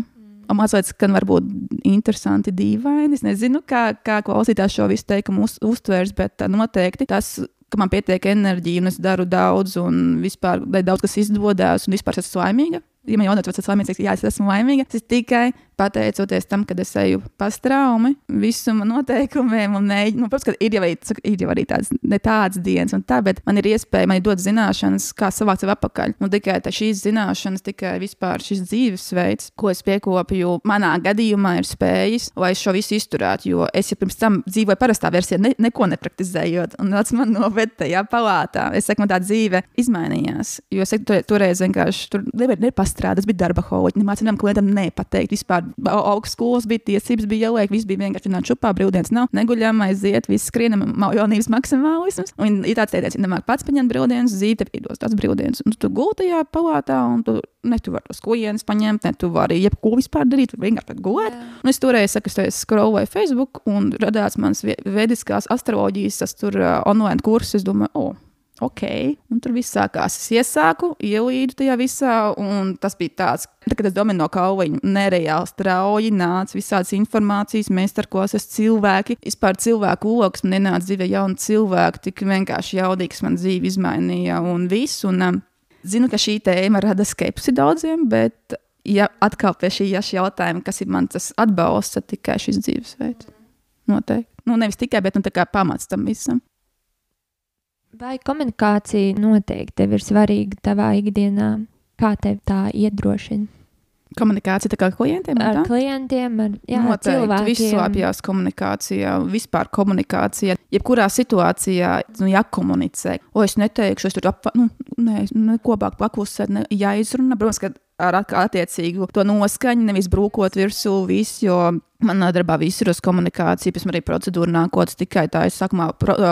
Un mazliet skan varbūt interesanti, dīvaini. Es nezinu, kā, kā klausītājs šo visu teikumu uz, uztvers, bet noteikti tas, ka man pietiek enerģija un es daru daudz un vispār daudz kas izdodas un vispār es esmu laimīga. Ja man jautājums, vai esmu laimīga, tad jā, es esmu laimīga. Tas tikai pateicoties tam, kad es eju pastraumi, visuma noteikumiem, un ne, nu, protams, ka ir jau ir jau arī tādas, ne tādas dienas, un tā, bet man ir iespēja, man ir dot zināšanas, kā savākt sev atpakaļ. Un tikai šīs zināšanas, tikai vispār šis dzīvesveids, ko es piekopju, manā gadījumā ir spējis, lai es šo visu izturētu, jo es jau pirms tam dzīvoju parastā versijā, ne, neko nepraktizējot, un tas man noved tajā palātā. Es saku, man tā dzīve izmainījās, jo es saku, toreiz vienkārši tur nevar nepastrādāt, tas bija darba holiķi, nemācinām klientam nepateikt vispār augstskolas bija tiesības, bija jāliek, viss bija vienkārši vienā čupā, brīvdienas nav, neguļam, aiziet, viss skrienam, ma- jaunības maksimālisms. Un ir tāds teiciens, nemāk pats paņemt brīvdienas, dzīve tev iedos tās brīvdienas. Un tu gultajā palātā, un tu ne tu vari tos klienas paņemt, ne tu vari jebko vispār darīt, tu vienkārši gulēt. Un es toreiz saku, es skroloju Facebook, un radās mans vediskās astroloģijas, tas tur uh, online kurs, es domāju, o. Oh, Ok, un tur viss sākās. Es iesāku, ielīdu tajā visā, un tas bija tāds, tā, kad es domāju no kauliņa, nereāli strauji nāca visādas informācijas, meistarklāses cilvēki, vispār cilvēku lokus, man ienāca dzīvē jauni cilvēki, tik vienkārši jaudīgi, kas man dzīvi izmainīja un viss. Un, um, Zinu, ka šī tēma rada skepsi daudziem, bet ja atkal pie šī jautājuma, kas ir man tas atbalsts, tad tikai šis dzīvesveids. Noteikti. Nu, nevis tikai, bet nu, pamats tam visam. Vai komunikācija noteikti tev ir svarīga tavā ikdienā? Kā tev tā iedrošina? Komunikācija kā klientiem? Ar tā? klientiem, ar jā, Noteikti, cilvēkiem. Viss slēpjas komunikācijā, vispār komunikācijā. Jebkurā situācijā nu, jākomunicē. O, es neteikšu, es tur ap, nu, ne, neko bāk paklusēt, ne, jāizrunā. Protams, ka ar attiecīgu to noskaņu, nevis brūkot virsū visu, jo Manā darbā viss ir uz komunikāciju, tam arī procedūra nākotnes tikai tā, es sākumā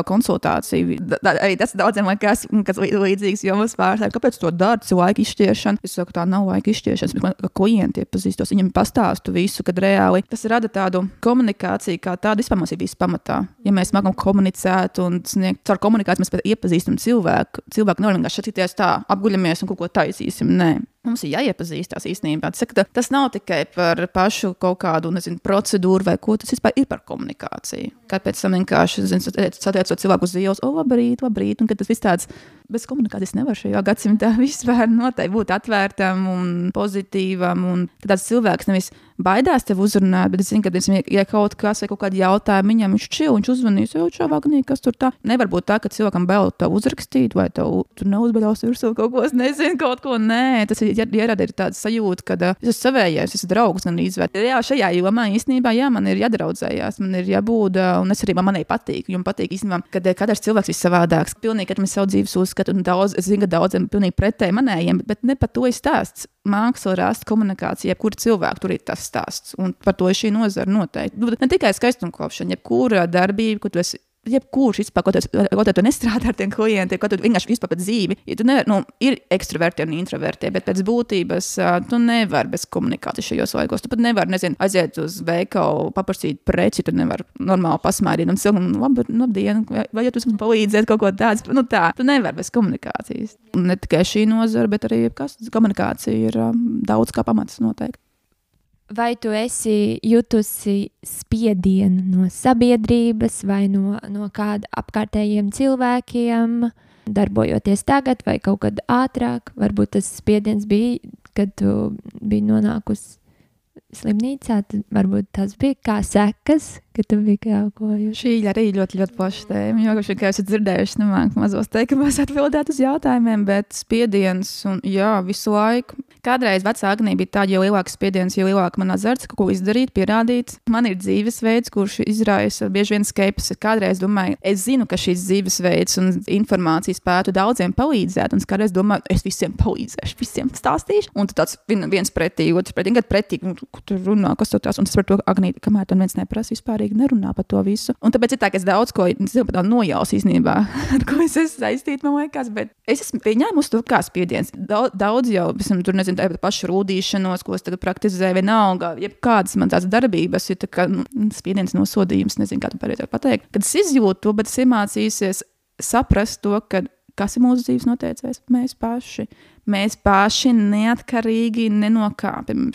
konsultāciju. Da, da, arī tas daudziem liekas, kas līdzīgs jomas pārstāvjiem. Kāpēc to dara? Laika izšķiešana. Es saku, tā nav laika izšķiešana, bet man klienti iepazīstos, viņiem pastāstu visu, kad reāli tas rada tādu komunikāciju, kā tādu vispār mums ir viss pamatā. Ja mēs mākam komunicēt un sniegt caur komunikāciju, mēs iepazīstam cilvēku. Cilvēku nevar vienkārši šatīties tā, apguļamies un kaut ko taisīsim. Nē. Mums ir jāiepazīstās īstenībā. Tas, saka, tas nav tikai par pašu kaut kādu nezinu, procedūru vai ko, tas vispār ir par komunikāciju. Kāpēc tam vienkārši satiekot cilvēku uz ielas, o, labrīt, labrīt, un tas viss tāds bez komunikācijas nevar šajā gadsimtā vispār noteikti būt atvērtam un pozitīvam. Un tāds cilvēks nevis baidās tevi uzrunāt, bet es zinu, ka, ja, ja kaut kas vai kaut kādi jautājumi viņam viņš čil, viņš uzvanīs, jau čau, kas tur tā. Nevar būt tā, ka cilvēkam bail to uzrakstīt, vai tev tur neuzbeļaus virsū kaut ko, es nezinu, kaut ko. Nē, tas ir ierada ir tāds sajūta, ka uh, es esmu savējais, es esmu draugs un izvērt. Jā, šajā jomā īstenībā, jā, man ir jādraudzējās, man ir jābūt, uh, un es arī man manai patīk, jums patīk īstenībā, kad katrs cilvēks ir savādāks. Pilnīgi, kad mēs savu dzīves uzskatu, un daudz, es zinu, ka daudziem pilnīgi pretēji manējiem, bet ne par to ir stāsts māksla rast komunikācija, jebkura cilvēka tur ir tas stāsts. Un par to ir šī nozara noteikti. Nu, ne tikai skaistumkopšana, jebkura darbība, ko tu esi jebkurš vispār, ko ko tu nestrādā ar tiem klientiem, ko tu vienkārši vispār pat dzīvi. Ja tu nevar, nu, ir ekstraverti un introverti, bet pēc būtības tu nevari bez komunikācijas šajos laikos. Tu pat nevari, nezinu, aiziet uz veikalu, paprasīt preci, tu nevari normāli pasmaidīt un cilvēkam, nu, labi, nu, dienu, vai, vai ja tu man palīdzēt kaut ko tādu, nu tā, tu nevari bez komunikācijas. Un ne tikai šī nozara, bet arī kas komunikācija ir um, daudz kā pamats noteikti. Vai tu esi jutusi spiedienu no sabiedrības vai no, no kāda apkārtējiem cilvēkiem, darbojoties tagad vai kaut kad ātrāk? Varbūt tas spiediens bija, kad tu biji nonākusi slimnīcā, tad varbūt tas bija kā sekas, ka tu biji kaut ko jūti. Šī arī ļoti, ļoti plaša tēma. Jo, kā esat dzirdējuši, nemāku mazos teikumos atbildēt uz jautājumiem, bet spiediens un jā, visu laiku. Kādreiz vecāknī bija tā, jo lielāks spiediens, jo lielāka man azarts, ko izdarīt, pierādīt. Man ir dzīvesveids, kurš izraisa bieži vien skepsi. Kādreiz domāju, es zinu, ka šis dzīvesveids un informācija spētu daudziem palīdzēt, un kādreiz domāju, es visiem palīdzēšu, visiem stāstīšu. Un tāds viens pretī, otrs pretī, gan pretī, un tur runā, kas tur tās, un tas par to agnīt, kamēr tam viens neprasa vispārīgi nerunā par to visu. Un tāpēc ir tā, ka es daudz ko nojaus īstenībā, ar ko es esmu saistīta, man liekas, bet es esmu pieņēmusi to kā spiediens. Daudz, daudz jau, esmu tur nezinu nezinu, tādu pašu rūtīšanos, ko es tagad praktizēju, vienalga, jebkādas man tās darbības ir tā kā, nu, spiediens, nosodījums, nezinu, kā to pareizāk pateikt. Kad es izjūtu to, bet es iemācīsies saprast to, ka kas ir mūsu dzīves noteicējs? Mēs paši. Mēs paši neatkarīgi nenokāpjam.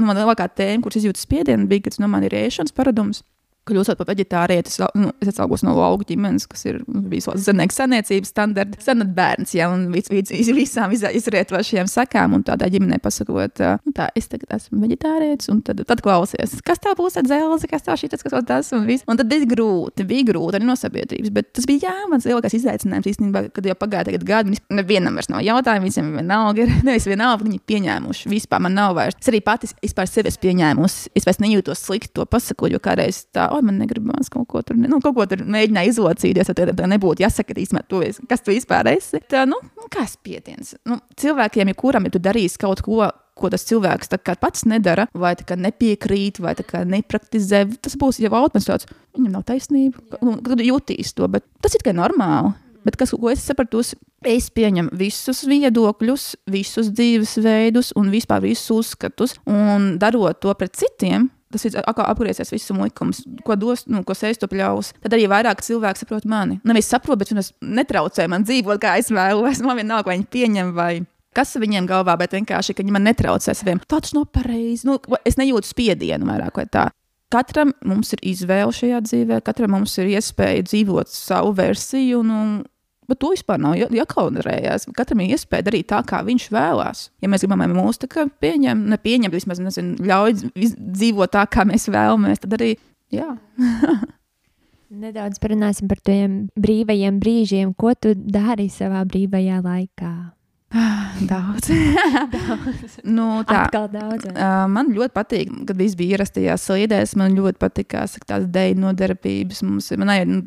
Man lielākā tēma, kuras izjūtas spiedienu, bija, kad no man ir ēšanas paradums kļūstot par vegetārietis, nu, es atsaucos no lauku ģimenes, kas ir bijis zemnieks senniecības standarta, senat bērns, ja, un vis, vis, visām izrietošajām sakām, un tādā ģimenē pasakot, nu, tā, es tagad esmu vegetārietis, un tad, tad klausies, kas tā būs ar dzelzi, kas tā šitas, kas tas, un viss. Un tad bija grūti, bija grūti arī no sabiedrības, bet tas bija, jā, mans lielākais izaicinājums īstenībā, kad jau pagāja tagad gadi, nevienam vairs nav jautājumu, visiem vienalga ir, nevis vienalga, viņi pieņēmuši, vispār man nav vairs. Es arī pati vispār sevi esmu pieņēmusi, es vairs nejūtos slikti to pasakot, jo kādreiz tā, oi, man negribās kaut ko tur, nu, kaut ko tur mēģināja izlocīties, tad tā nebūtu jāsaka, īstenībā, tu kas tu vispār esi. Tā, nu, nu kā spiediens? Nu, cilvēkiem, ja kuram ir darījis kaut ko, ko tas cilvēks pats nedara, vai nepiekrīt, vai nepraktizē, tas būs jau automātiski. Viņam nav taisnība, nu, kad jutīs to, bet tas ir tikai normāli. Bet kas, ko es sapratu, es pieņemu visus viedokļus, visus dzīvesveidus un vispār visus uzskatus, un darot to pret citiem, tas ir apgriezies visam likums, ko dos, nu, ko sēž to pļaus. Tad arī vairāk cilvēku saprot mani. Nevis saprot, bet viņas netraucē man dzīvot, kā es vēlos. Man vienalga, vai viņi pieņem vai. Kas viņiem galvā, bet vienkārši, ka viņi man netraucē saviem. Tas nav pareizi. Nu, es nejūtu spiedienu vairāk vai tā. Katram mums ir izvēle šajā dzīvē, katram mums ir iespēja dzīvot savu versiju. Nu, bet to vispār nav jākaunarējās. Katram ir iespēja darīt tā, kā viņš vēlās. Ja mēs gribam, lai mūsu pieņem, nepieņem, vismaz nezinu, ļauj dzīvot tā, kā mēs vēlamies, tad arī jā. Nedaudz parunāsim par tiem brīvajiem brīžiem, ko tu dari savā brīvajā laikā. Daudz. daudz. nu, tā Atkal daudz. Uh, man ļoti patīk, kad viss bija ierastajās sliedēs. Man ļoti patīk, kā saka, tās deju nodarbības. Mums ir nu,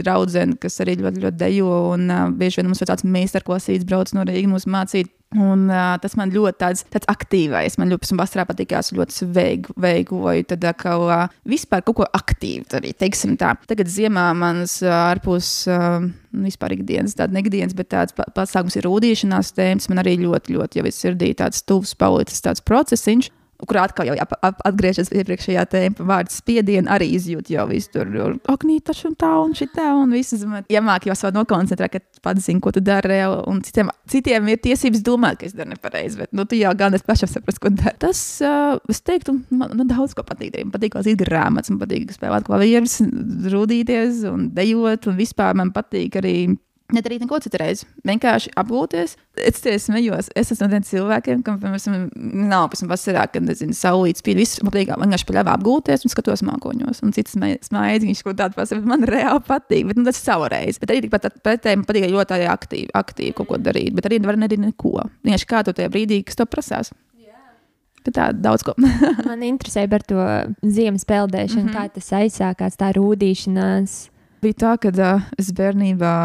draudzene, kas arī ļoti, ļoti dejo. Un uh, bieži vien mums ir tāds meistarklasīts, brauc no Rīgas, mums mācīt Un, uh, tas man ļoti tāds, tāds aktīvais. Man ļoti vasarā patīkās ļoti veigu, veigoju. Tad kā uh, vispār kaut ko aktīvu darīt. Teiksim tā. Tagad ziemā manas uh, ārpus uh, vispār ikdienas, tāda nekdienas, bet tāds pasākums ir rūdīšanās tēmas. Man arī ļoti, ļoti jau ir sirdī tāds tuvs palicis tāds procesiņš kur atkal jau atgriežas iepriekšējā tēmā, vārds spiedienu arī izjūt jau visu tur. Ak, nī, taču un tā un šitā un viss. Ja māk jau savu nokoncentrēt, ka pats zini, ko tu dari, un citiem, citiem ir tiesības domāt, ka es daru nepareizi, bet nu, tu jau gan es pašam saprotu, ko dari. Tas, uh, es teiktu, man, man daudz ko patīk. Man patīk lasīt grāmatas, man patīk spēlēt klavierus, rūdīties un dejot, un vispār man patīk arī Nedarīt neko citu reizi. Vienkārši apgūties. Es te smējos. Es esmu no tiem cilvēkiem, kam, piemēram, nav pēc tam vasarā, kad, nezinu, saulīt spīd. Viss man patīk vienkārši paļāvā apgūties un skatos mākoņos. Un cits smaidziņš, ko tādu pasaka, bet man reāli patīk. Bet nu, tas ir savu reizi. Bet arī tikpat pretēji man patīk ļoti arī aktīvi, aktīvi kaut ko darīt. Bet arī nevar nedarīt neko. Vienkārši kā tu tajā brīdī, kas to prasās. Tā daudz ko. man interesē par to ziemas peldēšanu, mm -hmm. kā tas aizsākās, tā rūdīšanās bija tā, ka uh, es bērnībā,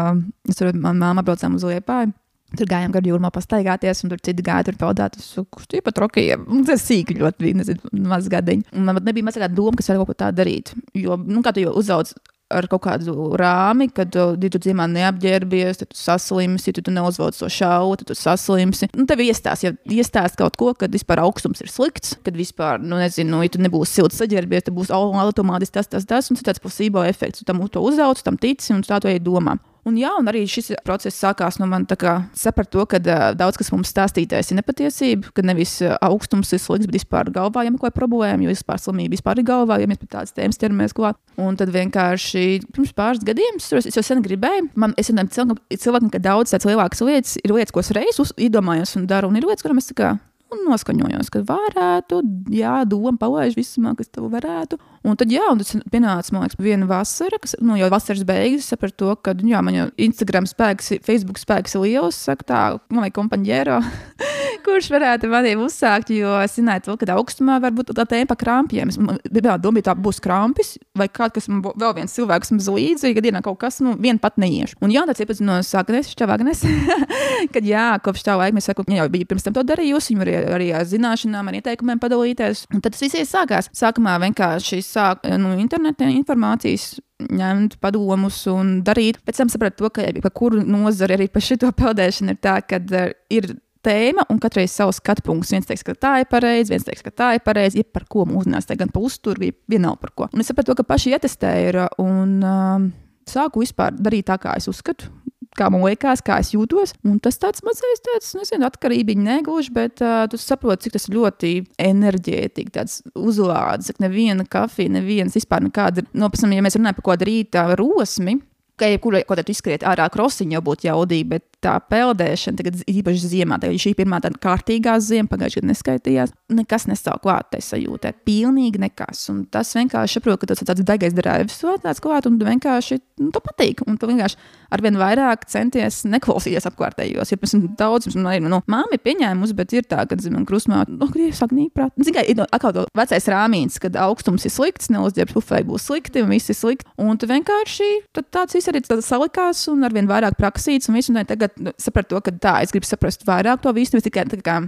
es ar manu māmu braucām uz Liepāju. Tur gājām gar jūrmā pastaigāties, un tur citi gāja tur peldēt uz kustībā, pat rokiem. Tas sīki ļoti bija, nezinu, maz gadiņi. Un man nebija mazākā doma, kas var kaut ko tādu darīt. Jo, nu, kā tu jau uzauc ar kaut kādu rāmi, kad uh, ja tu dzīvā neapģērbies, tad tu saslimsi, ja tu neuzvelc to šaubu, tad tu saslimsi. Nu, tev iestāsta, ja iestāsta kaut ko, kad vispār augstums ir slikts, kad vispār, nu, nezinu, ja tu nebūsi silts saģērbies, tad būs automātiski tas, tas, tas, un tas tāds placebo efekts. Tu tam to uzauc, tam tici, un tā to ej domā. Un, jā, un arī šis process sākās no manis saprast to, ka uh, daudz kas mums stāstītais ir nepatiesība, ka nevis augstums ir slikts, bet vispār galvā jau ir problēma, jo vispār slimība vispār ir galvā, ja mēs pie tādas tēmas ķeramies klāt. Un tad vienkārši pirms pāris gadiem es jau sen gribēju, man es vienam cilvēkam, ka daudz tādas lielākas lietas ir lietas, ko es reiz iedomājos un daru, un ir lietas, kurām es kā un noskaņojos, ka varētu, jā, doma palaiž visumā, kas tev varētu. Un tad, jā, un tas pienāca, man liekas, viena vasara, kas, nu, jau vasaras beigas, sapratu to, ka, jā, man jau Instagram spēks, Facebook spēks ir liels, saka tā, man vajag kompaņģēro, kurš varētu maniem uzsākt, jo es zināju to, ka augstumā var būt tā tēma par krampjiem. Es bija doma, tā būs krampis, vai kāds, kas man vēl viens cilvēks mums līdzi, ja dienā kaut kas, nu, vien pat neiešu. Un jā, tāds iepazinos Agnes, Čavagnes, kad jā, kopš tā laika mēs saku, jau bija pirms tam to darījusi, viņu arī, arī ar zināšanām, ar ieteikumiem padalīties. Un tad tas viss sākās. Sākumā vienkārši sāk nu, internetā informācijas ņemt padomus un darīt. Pēc tam sapratu, to, ka par kuru nozari arī par šito peldēšanu ir tā, ka uh, ir tēma, un katrai savs skatu punkts. Viens teiks, ka tā ir pareizi, viens teiks, ka tā ir pareizi, ja par ko mūsu runās, gan par uzturu, vienalga par ko. Un es sapratu, ka paši ietestēja un uh, sāku vispār darīt tā, kā es uzskatu kā man liekas, kā es jūtos. Un tas tāds mazais, tāds, nezinu, atkarīgi negluži, bet uh, tu saproti, cik tas ļoti enerģētiski, tāds uzlādes, neviena kafija, nevienas vispār nekāda, no, nu, pēc tam, ja mēs runājam par kaut kādu rīta rosmi, ka jebkurā, tu izskriet ārā krosiņā, jau būtu jaudīgi, bet tā peldēšana, tagad īpaši ziemā, tagad šī pirmā tāda kārtīgā ziema, pagājušajā gadā neskaitījās, nekas nestāv klāt tai sajūtai. Pilnīgi nekas. Un tas vienkārši saprot, ka tas ir tāds degais drāvis, tāds klāt, un tu vienkārši nu, tu patīk. Un tu vienkārši arvien vairāk centies neklausīties apkārtējos. Ja tam daudz, man ir, nu, māma ir pieņēmusi, bet ir tā, ka, zinām, krusmā, nu, griež sāk nīprāt. Zinām, ir atkal to vecais rāmīns, kad augstums ir slikts, neuzģērbs pufei būs slikti, un viss ir slikti. Un tu vienkārši tāds viss arī salikās un arvien vairāk praksīts, un viss, un tagad nu, sapratu to, ka tā, es gribu saprast vairāk to visu, nevis tikai tā kā.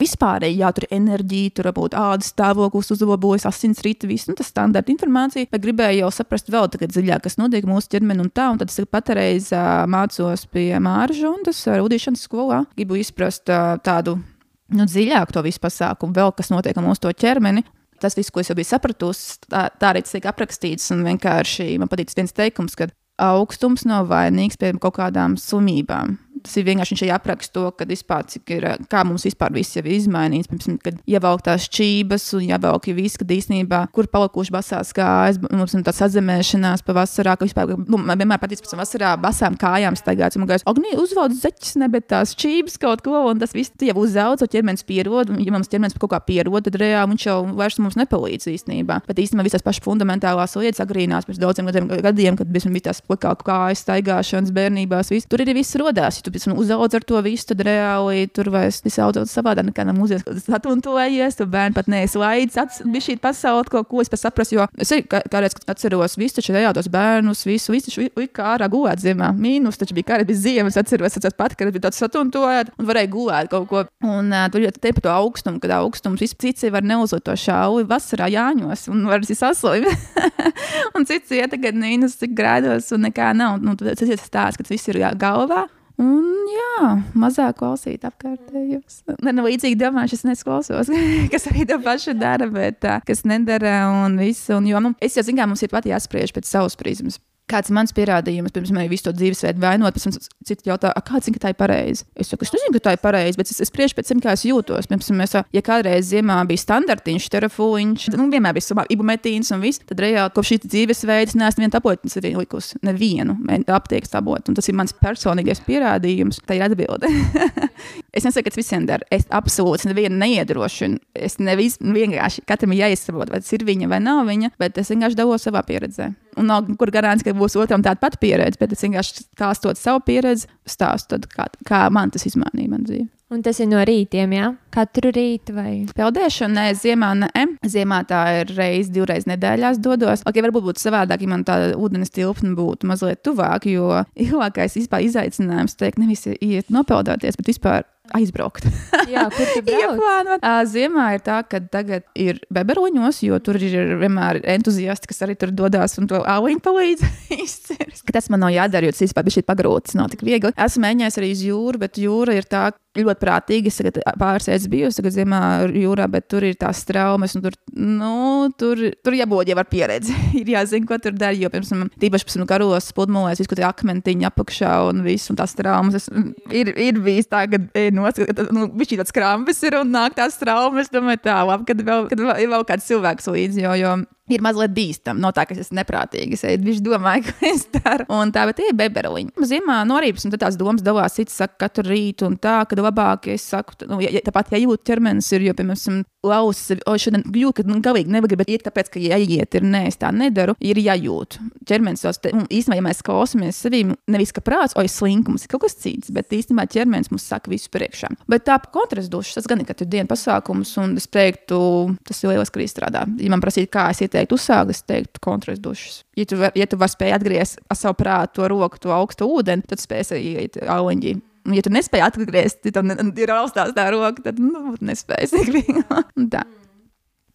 Vispārēji, jā, tur ir enerģija, tur var būt ādas stāvoklis, uzlabojas, asins rīta, viss, nu, tas standarta informācija, bet gribēju jau saprast vēl dziļāk, kas notiek mūsu ķermenī un tā, un tad es patreiz uh, mācos pie Mārža un tas rudīšanas skolā. Gribu izprast uh, tādu, nu, dziļāk to visu pasākumu, vēl kas notiek ar mūsu ķermeni. Tas viss, ko es jau biju sapratusi, tā, tā arī tas tiek aprakstīts, un vienkārši man patīk viens teikums, ka augstums nav vainīgs pie kaut kādām slimībām. Tas ir vienkārši viņš apraksta to, kad vispār, ir, kā mums vispār viss jau ir izmainīts. Pirms, kad ievelk tās čības un ievelk viss, kad īstenībā, kur palikuši basās kājas, mums ir tāds atzemēšanās pavasarā, ka vispār, nu, man vienmēr patīk pēc vasarā basām kājām staigāt. Un gājis, Agnī, uzvauc zeķis, ne, bet tās čības kaut ko, un tas viss jau uzauc, un ķermenis pierod, un ja mums ķermenis kaut kā pierod, tad reāli viņš jau vairs mums nepalīdz īstenībā. Bet īstenībā visas pašas fundamentālās lietas agrīnās pirms daudziem gadiem, gadiem kad bija tās plakāku kājas staigāšanas bērnībās, viss, tur arī viss rodās. Ja tu pēc tam uzaudz ar to visu, tad reāli tur vairs nesaudzot savādāk nekā no mūzikas, kad satuntojies, tu bērni pat neizlaids, bija šī pasaule, ko, ko es pēc saprastu, jo es arī kādreiz atceros visu, taču reālos bērnus, visu, visu, visu, kā ārā gulēt ziemā. Mīnus, taču bija kādreiz bija ziemas, atceros, atceros pat, kad bija tāds satuntojot un varēja gulēt kaut ko. Un uh, tur jau te par to augstumu, kad augstums viss cits var neuzlikt to šauju vasarā jāņos un var saslimt. un cits iet tagad mīnus, cik grēdos un nekā nav. Nu, tas ir stāsts, ka tas viss ir galvā. Un, jā, mazāk klausīt apkārtējos. Ne, nu, līdzīgi domāju, es nesklausos, kas arī to pašu dara, bet tā, kas nedara un viss. Un, jo, nu, es jau zinu, kā mums ir pat jāspriež pēc savas prizmas kāds ir mans pierādījums, pirms man visu to dzīvesveidu vainot, pēc tam citi jautā, kāds zina, ka tā ir pareizi. Es saku, es nezinu, ka tā ir pareizi, bet es, es spriežu pēc tam, kā es jūtos. Piemēram, es, ja kādreiz ziemā bija standartiņš, terafūņš, nu, vienmēr bija savā ibumetīns un viss, tad reāli kopš šī dzīvesveida neesmu vienu tapotni arī likusi, nevienu aptiekas tabotu. Un tas ir mans personīgais pierādījums, tā ir atbilde. es nesaku, ka tas visiem dara. Es absolūti nevienu neiedrošinu. Es nevis, vienkārši katram ir jāizsaprot, vai tas ir viņa vai nav viņa, bet es vienkārši dalos savā pieredzē. Un nav kur garants, ka būs otram tāda pati pieredze, bet es vienkārši stāstot savu pieredzi, stāstu, tad, kā, kā man tas izmainīja manu dzīvi. Un tas ir no rītiem, jā? Katru rītu vai? Peldēšana, nē, ziemā, nē. Ziemā tā ir reizes, divreiz nedēļās dodos. Ok, varbūt būtu savādāk, ja man tā ūdens tilpne būtu mazliet tuvāk, jo vispār izaicinājums, teikt, nevis iet nopeldēties, bet vispār aizbraukt. Jā, kur tu brauc? Ziemā ir tā, ka tagad ir beberoņos, jo tur ir vienmēr entuziasti, kas arī tur dodas un to auliņu palīdz izcirst. Tas man nav jādara, jo tas vispār bija šī pagrūts, nav tik viegli. Esmu mēģinājis arī uz jūru, bet jūra ir tā, ļoti prātīgi. Es tagad pārsēdzu bijusi, tagad ziemā jūrā, bet tur ir tās traumas, tur, nu, tur, tur jābūt jau ar pieredzi. ir jāzina, ko tur dara, jo, piemēram, tīpaši, piemēram, karos, pludmalēs, visu, tie akmentiņi apakšā un viss, un tās traumas. Es, ir, ir bijis tā, ka, ej, noskat, ka, nu, viņš ir tāds krampis ir un nāk tās traumas, domāju, tā, labi, kad vēl, kad vēl, vēl kāds cilvēks līdzi, jo, jo ir mazliet bīstami. No tā, ka es esmu neprātīgs. Viņš domāja, ka es daru. Un tā, bet ir beberliņa. Ziemā norības, un tās domas dalās. Cits saka, katru rītu, un tā, ka labāk es saku, nu, ja, tāpat, ja jūt ķermenis ir, jo, piemēram, lausis, o, šodien jūt, ka, nu, galīgi nevar iet, tāpēc, ka, ja iet, ir nē, es tā nedaru, ir jājūt. Ķermenis tos, un īstenībā, ja mēs klausāmies sevī, nevis ka prāts, oi, slinkums ir kaut kas cits, bet īstenībā ķermenis mums saka visu priekšā. Bet tā kontrasts dušas, tas gan ir katru dienu pasākums, un es teiktu, tas ir lieliski arī strādā. Ja man prasītu, kā es ieteiktu uzsākt, es teiktu, kontrasts dušas. Ja tu, ja tu vari spēt atgriezt ar savu prātu to roku, to augstu ūdeni, tad spēsi iet auliņģi. Ja tu nespēji atgriezties, tad ir augstās tā roka, tad nu, tik viegli.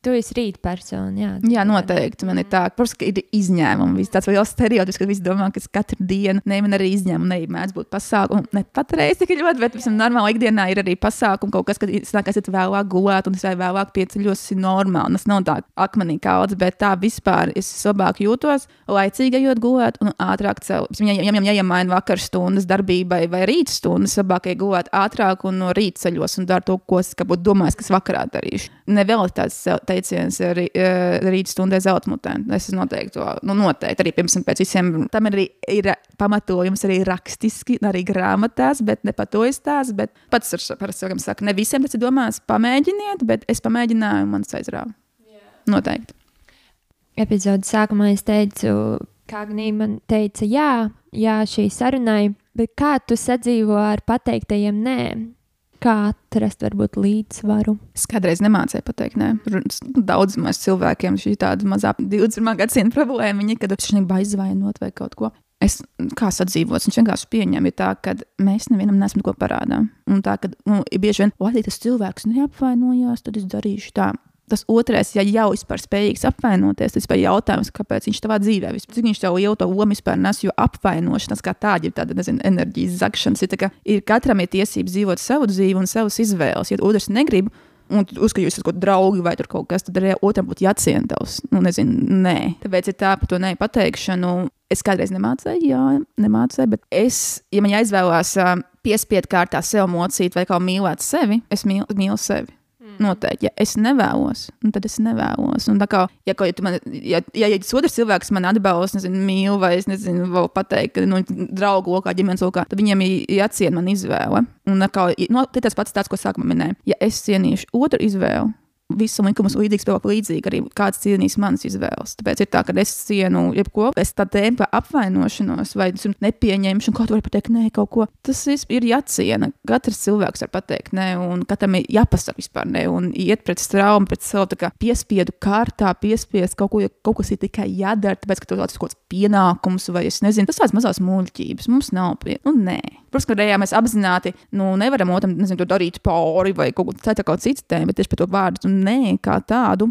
Tu esi rītpersona. Jā, jā, noteikti. Man ir tā, protams, ka ir izņēmumi. Viss tāds liels stereotips, ka visi domā, ka katru dienu, ne man arī izņēmumi, ne mēdz būt pasākumi. Ne patreiz tik ļoti, bet visam normāli ikdienā ir arī pasākumi, kaut kas, kad sākās iet vēlāk gulēt, un es vai vēlāk pieceļos, ir normāli. Tas nav tā akmenī kaudzes, bet tā vispār es labāk jūtos, laicīgi ejot gulēt un ātrāk celt. Ja, ja, ja, ja jāmaina vakar stundas darbībai vai rīta stundas, labāk ir gulēt ātrāk un no rīta ceļos un darīt to, ko es domājis, kas vakarā darīšu. Nevēl tāds teiciens arī uh, rīt stundē zeltmutē. Es noteikti to, nu, noteikti arī, piemēram, pēc visiem, tam arī ir pamatojums arī rakstiski, arī grāmatās, bet ne par to izstāst, bet pats ar saviem saka, ne visiem tas ir domāts, pamēģiniet, bet es pamēģināju un man tas aizrāva. Yeah. Noteikti. Epizodes sākumā es teicu, kā Agnija man teica, jā, jā, šī sarunai, bet kā tu sadzīvo ar pateiktajiem nē? Kā atrast varbūt, līdzsvaru? Es kādreiz nemācīju pateikt, nē, daudz maz cilvēkiem šī tāda mazā 21. gadsimta problēma, viņi, kad viņš ir aizvainot vai kaut ko. Es kā sadzīvot, viņš vienkārši pieņem, tā, ka mēs nevienam nesam ko parādā. Un tā, ka nu, bieži vien, lai tas cilvēks neapvainojās, tad es darīšu tā tas otrais, ja jau vispār spējīgs apvainoties, tas ir jautājums, kāpēc viņš tavā dzīvē vispār, cik viņš tev jau to lomu vispār nes, jo apvainošanās kā tāda ir tāda, nezinu, enerģijas zakšanas. Ir, kā, ir katram ir tiesības dzīvot savu dzīvi un savas izvēles. Ja otrs negrib, un tu uzskati, ka jūs esat kaut kādi draugi vai kaut kas, tad arī otram būtu jāciena tavs. Nu, nezinu, nē. Tāpēc ir tā par to nepateikšanu. Es kādreiz nemācīju, jā, nemācīju, bet es, ja man jāizvēlās piespiedu kārtā sev mocīt vai kā mīlēt sevi, es mīlu, mīlu sevi. Noteikti, ja es nevēlos, nu, tad es nevēlos. Un tā kā, ja, ja, man, ja, ja, ja otrs cilvēks man atbalsta, nezinu, mīl, vai es nezinu, vēl pateikt, ka nu, draugu lokā, ģimenes lokā, tad viņiem ir jāciena man izvēle. Un kā, no, tas pats tāds, ko sākumā minēju. Ja es cienīšu otru izvēli, visam likumus līdzīgs, vēl līdzīgi arī kāds cienīs manas izvēles. Tāpēc ir tā, ka es cienu jebko, es tā tēmu apvainošanos vai nepieņemšanu, kaut vai pateikt, nē, kaut ko. Tas ir jāciena. Katrs cilvēks var pateikt, nē, un katram ir jāpasaka vispār nē, un iet pret traumu, pret sev kā piespiedu kārtā, piespiest kaut ko, ja kaut kas ir tikai jādara, tāpēc, ka tas ir kaut kāds pienākums vai es nezinu, tas tāds mazās muļķības. Mums nav pie, nu, nē. Protams, ka reizē mēs apzināti nu, nevaram otram nezinu, darīt pāri vai kaut ko tādu, kā cits tēma, bet tieši par to vārdu nē, kā tādu.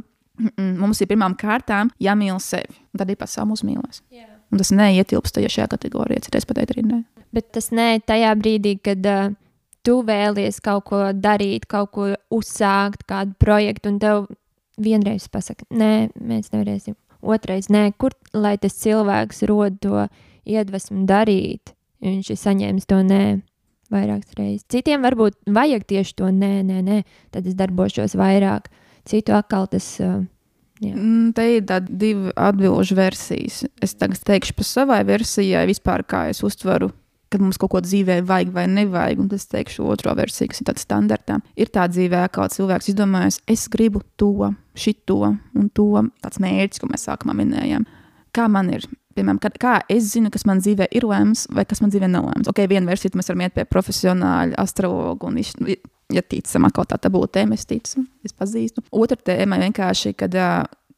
Mums ir pirmām kārtām jāmīl sevi. Tad arī pasaule mūs mīlēs. Yeah. Un tas neietilpst tajā šajā kategorijā. Citreiz pateikt arī nē. Bet tas nē, tajā brīdī, kad uh, tu vēlies kaut ko darīt, kaut ko uzsākt, kādu projektu, un tev vienreiz pasaka, nē, mēs nevarēsim. Otrais, nē, kur lai tas cilvēks rod to iedvesmu darīt, viņš ir saņēmis to nē vairākas reizes. Citiem varbūt vajag tieši to nē, nē, nē, tad es darbošos vairāk. Citu atkal tas. Jā. Mm, te ir divi atbildžu versijas. Es tagad teikšu par savai versijai, vispār kā es uztveru, kad mums kaut ko dzīvē vajag vai nevajag. Un tas teikšu otro versiju, kas ir tāda standarta. Ir tā dzīvē, kā cilvēks izdomājas, es gribu to, šito un to. Tāds mērķis, ko mēs sākumā minējām. Kā man ir? Piemēram, kā, kā es zinu, kas man dzīvē ir lēmums vai kas man dzīvē nav lēmums. Ok, viena versija, mēs varam iet pie profesionāļa, astrologa un viņš, ja ticam, kaut tā būtu tēma, es ticu, es pazīstu. Otra tēma vienkārši, kad,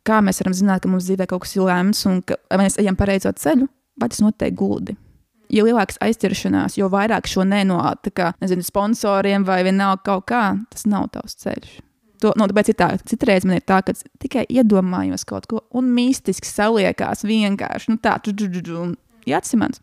kā mēs varam zināt, ka mums dzīvē kaut kas ir lēmums un ka mēs ejam pareizo ceļu, vai tas notiek gudi. Jo lielāks aizķeršanās, jo vairāk šo nenot, kā nezinu, sponsoriem vai vienalga kaut kā, tas nav tavs ceļš. To, no, tāpēc ir tā, ka citreiz man ir tā, ka tikai iedomājos kaut ko, un mistiski saliekās vienkārši nu, tā, un jāatsimans.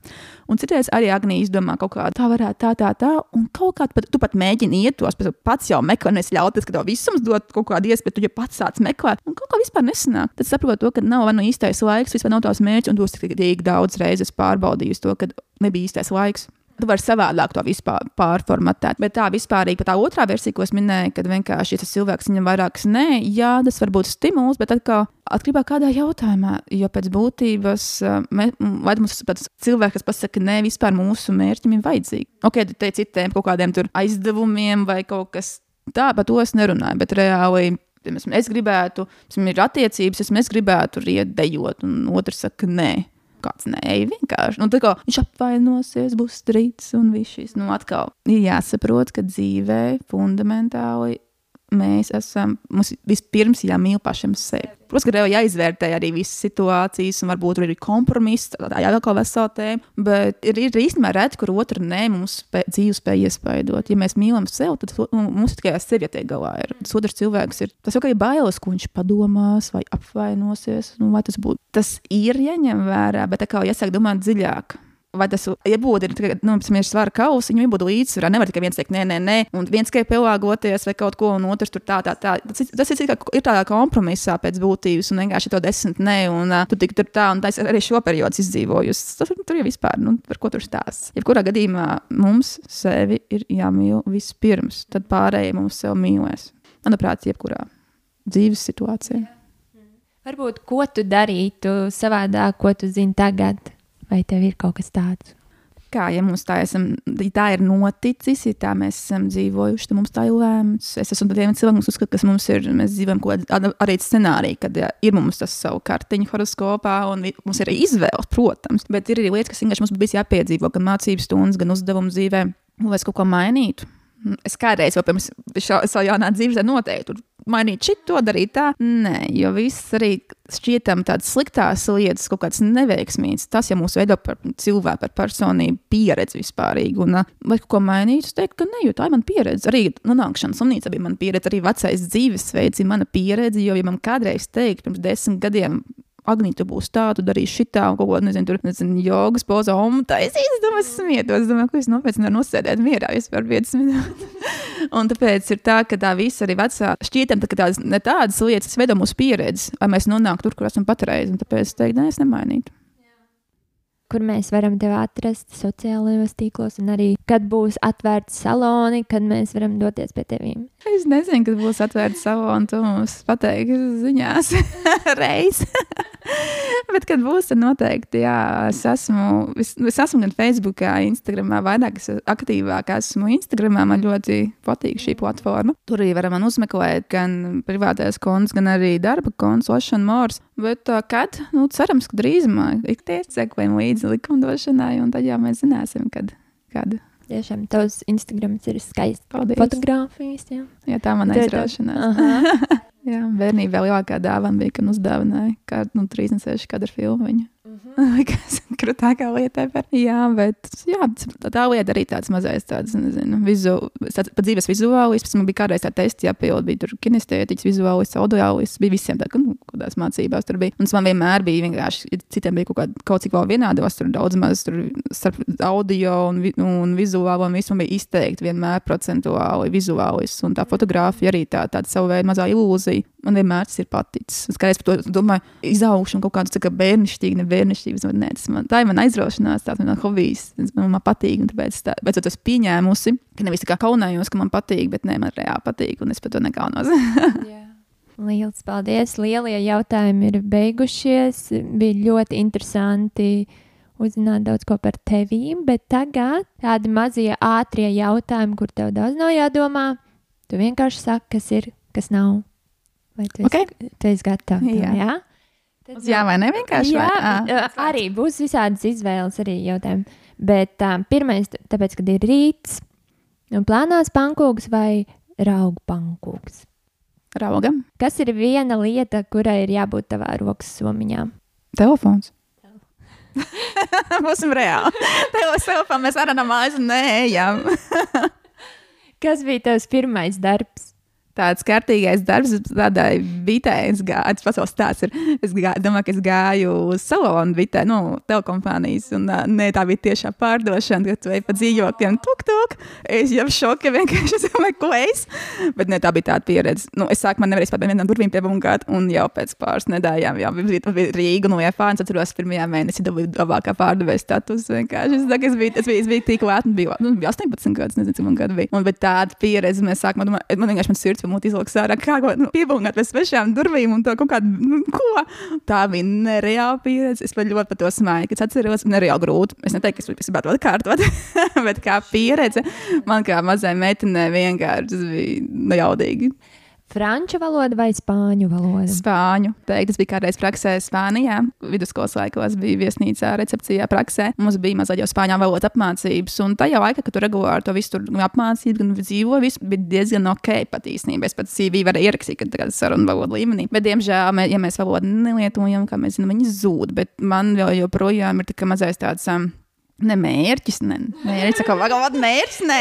Un citreiz arī Agnija izdomā kaut kā tā, varētu tā, tā, tā, un kaut kā pat, tu pat mēģini iet tos, pats jau meklē, nevis ļauties, ka tev visums dod kaut kādu iespēju, tu jau pats sāc meklēt, un kaut kā vispār nesanāk. Tad saproti to, ka nav vai nu īstais laiks, vispār nav tavs mērķis, un tos tik daudz reizes pārbaudījusi to, ka nebija īstais laiks. Tu vari savādāk to vispār pārformatēt. Bet tā vispārīgi par tā otrā versiju, ko es minēju, kad vienkārši tas cilvēks viņam vairākas nē, jā, tas var būt stimuls, bet atkal atkarībā no kādā jautājumā. Jo pēc būtības, mē, vai mums tas cilvēks, kas pasakā, nē, vispār mūsu mērķim ir vajadzīgi. Ok, te citiem kaut kādiem aizdevumiem vai kaut kas tāds, par to es nerunāju. Bet reāli es gribētu, man ir attiecības, es gribētu riet dejot, un otrs saka, nē kāds nē, vienkārši. Nu, kā, viņš apvainosies, būs strīds un viss šis. Nu, atkal ir jāsaprot, ka dzīvē fundamentāli mēs esam, mums vispirms jāmīl pašam sevi. Protams, ka jau jāizvērtē arī visas situācijas, un varbūt arī kompromiss, tā jau ir vesela tēma. Bet ir, ir īstenībā reti, kur otru nē, mums spē, dzīve spēj iespaidot. Ja mēs mīlam sevi, tad nu, mums tikai ar sevi jātiek galā. Ir. Tas otrs cilvēks ir tas jau kā ir bailes, ko viņš padomās vai apvainosies. Nu, vai tas, būt, tas ir jāņem vērā, bet tā kā jāsāk domāt dziļāk vai tas iebūda ir nu, svara kausa, viņu iebūda līdzsvarā. Nevar tikai viens teikt, nē, nē, nē, un viens tikai pielāgoties vai kaut ko, un otrs tur tā, tā, tā. Tas, tas ir, ir tādā kompromisā pēc būtības, un vienkārši to desmit nē, un uh, tu tik tur tā, un tā es arī šo periodu izdzīvoju. Tas tur jau vispār, nu, par ko tur stāsts. Jebkurā gadījumā mums sevi ir jāmīl vispirms, tad pārējie mums sev mīlēs. Manuprāt, jebkurā dzīves situācijā. Varbūt ko tu darītu savādāk, ko tu zini tagad? Vai tev ir kaut kas tāds? Kā, ja mums tā, esam, tā ir noticis, ja tā mēs esam dzīvojuši, tad mums tā ir lēmts. Es esmu viens cilvēks, kas uzskata, ka mums ir, mēs dzīvojam kaut kādā arī scenārijā, kad ja, ir mums tas savu kartiņu horoskopā, un mums ir izvēles, protams. Bet ir arī lietas, kas vienkārši mums bija jāpiedzīvo, gan mācības stundas, gan uzdevumu dzīvē, lai es kaut ko mainītu. Es kādreiz, vēl pirms savā jaunā dzīves, noteikti mainīt šito, darīt tā. Nē, jo viss arī šķietam tādas sliktās lietas, kaut kādas neveiksmīgas. Tas, ja mūs veido par cilvēku, par personību, pieredzi vispārīgi. Un, vai kaut ko mainīt, es teiktu, ka nē, jo tā ir mana pieredze. Arī nonākšana slimnīcā bija mana pieredze, arī vecais dzīvesveids ir mana pieredze. Jo, ja man kādreiz teikt, pirms desmit gadiem, Agnija, tu būsi tā, tu darīsi šitā, un kaut ko, nezinu, tur, nezinu, jogas poza, un tā es īstenībā smietos. Es domāju, ka es nopietni nevaru nosēdēt mierā vispār 5 minūtes. Un tāpēc ir tā, ka tā visa arī vecā šķietam, tā, ka tādas, ne tādas lietas, kas veido mūsu pieredzi, lai mēs nonāktu tur, kur esam patreiz. Un tāpēc es teiktu, nē, es nemainītu. Kur mēs varam tevi atrast sociālajos tīklos, un arī kad būs atvērti saloni, kad mēs varam doties pie tevīm. Es nezinu, kad būs atvērta salona, to mums pateiks ziņās reiz. Bet, kad būs, tad noteikti, jā, es esmu, es, es esmu gan Facebook, Instagram, vairāk es aktīvāk esmu Instagram. Man ļoti patīk šī platforma. Tur arī varam uzmeklēt gan privātais konts, gan arī darba konts, Ocean Mors. Bet kad, nu, cerams, ka drīzumā ik tie sekojam līdzi likumdošanai, un tad jau mēs zināsim, kad. kad. Tiešām tavs Instagrams ir skaists. Paldies. Fotogrāfijas, jā. Jā, tā man aizraušanās. Jā, bērnībā lielākā dāvana bija, kad uzdāvināja kādu nu, 36 kadru filmu. Viņa. Likās krūtākā lieta ever. Jā, bet jā, tā, lieta arī tāds mazais, tāds, nezinu, vizu, tāds pa dzīves vizuālis. Man bija kādreiz tā testi jāpild, bija tur kinestētiķis, vizuālis, audiālis, bija visiem tā, nu, kādās mācībās tur bija. Un man vienmēr bija vienkārši, citiem bija kaut, kā, kaut cik vēl vienādos, tur daudz maz, tur starp audio un, vi- un vizuālo un visu man bija izteikti vienmēr procentuāli vizuālis. Un tā fotografija arī tā, tāda savu veidu mazā ilūzija. Man vienmēr tas ir paticis. Es kādreiz par to domāju, izaugšu un kaut kāds tā kā bērnišķīgi, ne bērnišķīgi. Nē, tas man, tā ir mana aizraušanās, tā ir mana hobijs. Tas Man, man patīk, un tāpēc tā, bet es pieņēmusi, ka nevis tā kā kaunējos, ka man patīk, bet nē, man reāli patīk, un es par to nekaunos. Lielas paldies! Lielie jautājumi ir beigušies. Bija ļoti interesanti uzzināt daudz ko par tevīm, bet tagad tādi mazie ātrie jautājumi, kur tev daudz nav jādomā. Tu vienkārši saki, kas ir, kas nav. Vai tu esi, Ok. tu esi gatavs? Jā. jā? Tad, Jā, vai ne vienkārši? Jā, vai? ā, arī būs visādas izvēles, arī jautājumi. Bet uh, pirmais, tāpēc, kad ir rīts, un plānās pankūks vai raugu pankūks. Raugam. Kas ir viena lieta, kurai ir jābūt tavā rokas somiņā? Telefons. Būsim reāli. Telefons mēs arī no mājas neejam. Kas bija tavs pirmais darbs? Tāds kārtīgais darbs, tādai bitē, es gāju, tas vēl stāsts ir. Es gāju, domāju, ka es gāju uz salonu bitē, nu, telekompānijas, un ne, tā bija tiešā pārdošana, kad ej pa dzīvokļiem, tuk, tuk. Es jau šokā vienkārši domāju, ko es. Bet ne, tā bija tāda pieredze. Nu, es sāku, man nevarēja pat vienam durvīm piebungāt, un jau pēc pāris nedēļām jau bija, bija Rīga, nu, ja fāns atceros, pirmajā mēnesī dabūju labākā pārdevēja status. Vienkārši es, es, biju, es, biju, es biju tik lēta, bija, nu, bija 18 gadus, nezinu, cik man gadu bija. Un, bet tāda pieredze, mēs sākām, man, man vienkārši man sirds pamūti izlūks ārā, kā ko nu, piebungāt pēc svešām durvīm un to kaut kādu, nu, ko. Tā bija nereāla pieredze. Es pat ļoti par to smēju, kad atceros, nereāli grūti. Es neteiktu, ka es gribētu atkārtot, bet kā pieredze man kā mazai meitenei vienkārši bija nu, jaudīgi. Franču valoda vai spāņu valoda? Spāņu. Teikt, tas bija kādreiz praksē Spānijā. Vidusskolas laikos bija viesnīcā, recepcijā, praksē. Mums bija mazliet jau spāņu valodas apmācības. Un tajā laikā, kad tu regulāri to visu tur apmācīji, gan dzīvoji, viss bija diezgan ok pat īstenībā. Es pat CV varēju ierakstīt, kad tāda saruna valoda līmenī. Bet, diemžēl, mē, ja mēs valodu nelietojam, kā mēs zinām, viņi zūd. Bet man vēl joprojām ir tā mazais tāds. Um, Ne mērķis, ne mērķis, kā valoda mērķis. Nē,